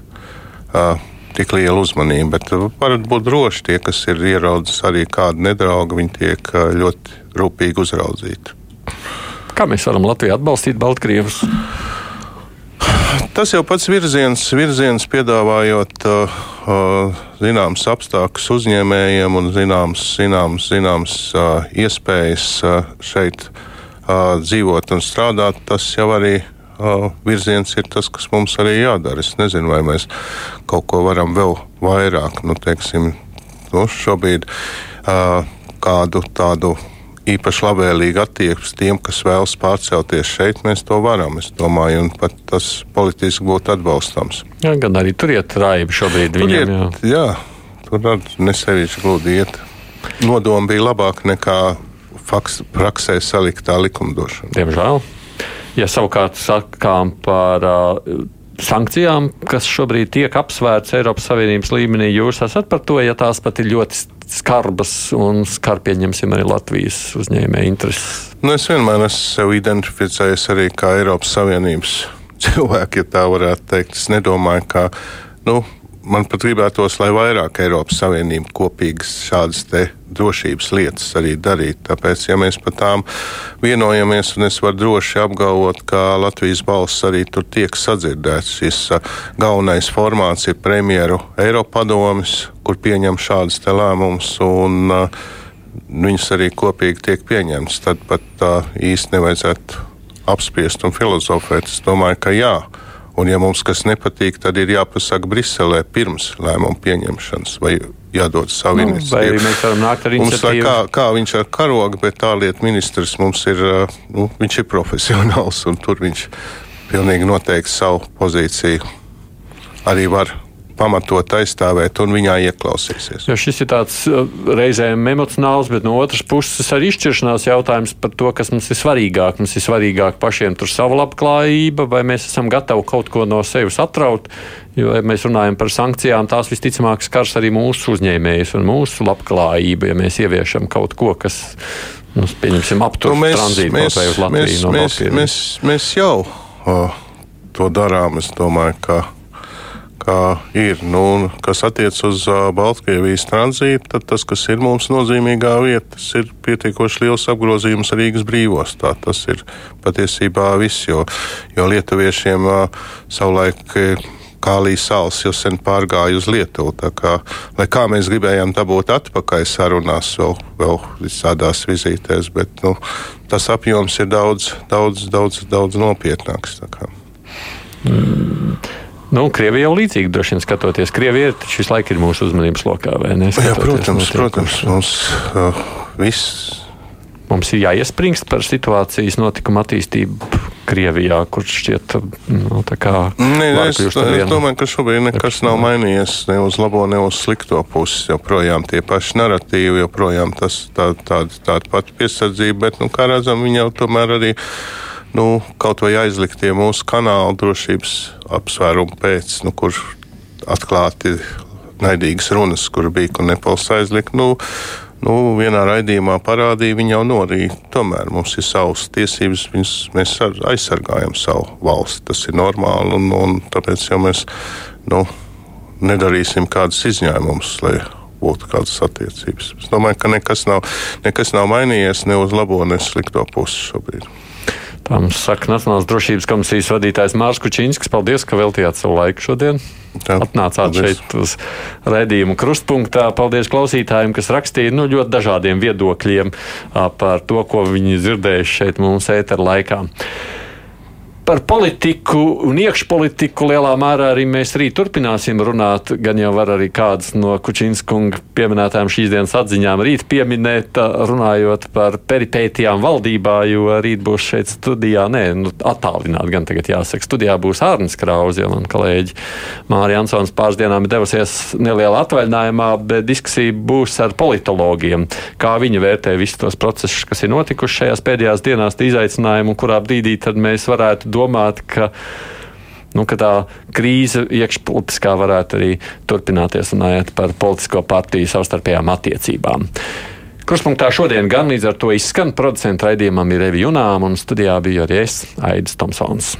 Uh, tik liela uzmanība. Bet varat būt droši, tie, kas ir ieraudzis arī kādu nedraugu, viņi tiek ļoti rūpīgi uzraudzīti. Kā mēs varam Latviju atbalstīt Baltkrievus? Tas jau pats virziens, virziens piedāvājot uh, uh, zināmas apstākļus uzņēmējiem un zināmas, zināmas, zināmas uh, iespējas uh, šeit uh, dzīvot un strādāt. Tas jau arī uh, virziens ir tas, kas mums arī jādara. Es nezinu, vai mēs kaut ko varam vēl vairāk, nu, teiksim, nu, šobrīd uh, kādu tādu īpaši labvēlīga attieksme tiem, kas vēlas pārcelties šeit, mēs to varam. Es domāju, un pat tas politiski būtu atbalstams. Jā, gan arī tur iet raibi šobrīd tur viņiem. Iet, jā. jā, tur nesevišķi gludi iet. Nodoma bija labāka nekā faks, praksē saliktā likumdošana. Diemžēl. Ja savukārt sakām par uh, sankcijām, kas šobrīd tiek apsvērts Eiropas Savienības līmenī, jūs esat par to, ja tās pat ir ļoti skarbas un skar pieņemsim arī Latvijas uzņēmēju intereses? Nu, es vienmēr esmu sev identificējis arī kā Eiropas Savienības [LAUGHS] cilvēku, ja tā varētu teikt. Es nedomāju, ka nu, man pat gribētos, lai vairāk Eiropas Savienība kopīgas šādas drošības lietas arī darītu. Tāpēc, ja mēs par tām vienojamies, un es varu droši apgalvot, ka Latvijas balss arī tur tiek sadzirdēts, šis galvenais formāts ir premjeru Eiropadomis, kur pieņem šādas lēmumus. Un, uh, Viņas arī kopīgi tiek pieņemtas. Tad pat tā īsti nevajadzētu apspriest un filozofēt. Es domāju, ka jā, Un, ja mums kas nepatīk, tad ir jāpasaka Briselē pirms lēmuma pieņemšanas vai jādod savu nu, iniciatīvu. Mēs varam nākt ar iniciatīvu. Kā, kā viņš ar karogu, bet ārlietu ministrs mums ir, nu, viņš ir profesionāls un tur viņš pilnīgi noteikti savu pozīciju arī var pamatot aizstāvēt un viņā ieklausīsies. Jo šis ir tāds uh, reizēm emocionāls, bet no otras puses arī izšķiršanās jautājums par to, kas mums ir svarīgāk. Mums ir svarīgāk pašiem tur savu labklājību, vai mēs esam gatavi kaut ko no sevis atraut. Jo, ja mēs runājam par sankcijām, tās visticamāk skars arī mūsu uzņēmējus un mūsu labklājību, ja mēs ieviešam kaut ko, kas, nu, pieņemsim, aptur nu, mēs, tranzītu mēs, uz Latviju. Mēs, no mēs, mēs, mēs jau uh, to darām. Es domāju, ka kā ir. Nu, kas attiecas uz Baltkrievijas tranzītu, tad tas, kas ir mums nozīmīgā vieta, tas ir pietiekoši liels apgrozījums Rīgas brīvostā. Tas ir patiesībā viss, jo, jo lietuviešiem savulaik. Kālijas salas jau sen pārgāja uz Lietuvu. Kā, lai kā mēs gribējām dabūt atpakaļ sarunās, vēl, vēl visādās vizītēs, bet nu, tas apjoms ir daudz, daudz, daudz, daudz nopietnāks. Mm. Nu, Krievija jau līdzīgi droši vien skatoties. Krievija ir šis laiks ir mūsu uzmanības lokā, vai ne? Jā, protams, protams. Mums uh, viss. Mums ir jāiespringst par situācijas notikumu attīstību Krievijā, kur šķiet, nu, tā kā. Nē, es, es domāju, ka šobrīd nekas nav mainījies ne uz labo, ne uz slikto pusi. Joprojām tie paši narratīvi, joprojām tas tā, tāda, tāda pati piesardzība, bet, nu, kā redzam, viņi jau tomēr arī nu, kaut vai aizliktie mūsu kanāli drošības apsvērumu pēc, nu, kur atklāti naidīgas runas, kur bija, kur Nepals aizlikt. Nu, nu, vienā raidījumā parādīja, viņa jau norīja. Tomēr mums ir savas tiesības, viņas, mēs aizsargājam savu valsti. Tas ir normāli, un, un tāpēc jau mēs nu, nedarīsim kādus izņēmumus, lai būtu kādas attiecības. Es domāju, ka nekas nav, nekas nav mainījies ne uz labo, ne slikto pusi šobrīd. Tā mums saka Nacionālās drošības komisijas vadītājs Mārs Kučīnskis. Paldies, ka veltījāt savu laiku šodien. Jā, Atnācāt paldies. šeit uz redzējumu krustpunktā. Paldies klausītājiem, kas rakstīja nu, ļoti dažādiem viedokļiem par to, ko viņi dzirdējuši šeit mums ētera laikā. Par politiku un iekšpolitiku lielā mērā arī mēs rīt turpināsim runāt. Gan jau var arī kādas no Kučinskunga pieminētām šīs dienas atziņām rīt pieminēt, runājot par peripētijām valdībā, jo rīt būs šeit studijā, nē, nu, attālināt gan tagad jāsaka. Studijā būs Ārnis Krauze, jo man kolēģi Mārija Ansons pāris dienām ir devusies nelielā atvaļinājumā, bet diskusija būs ar politologiem, kā viņi vērtē visus tos procesus, kas ir notikuši šajās pēdējās dienās, izaicinājumu, un kurā brīdī tad mēs varētu domāt, ka nu, ka tā krīze iekšpolitiskā varētu arī turpināties runājot par politisko partiju savstarpējām attiecībām. Kruspunktā šodien gan līdz ar to izskan producentu raidījumam ir Revi Junām, un studijā bija arī es, Aidis Tomsons.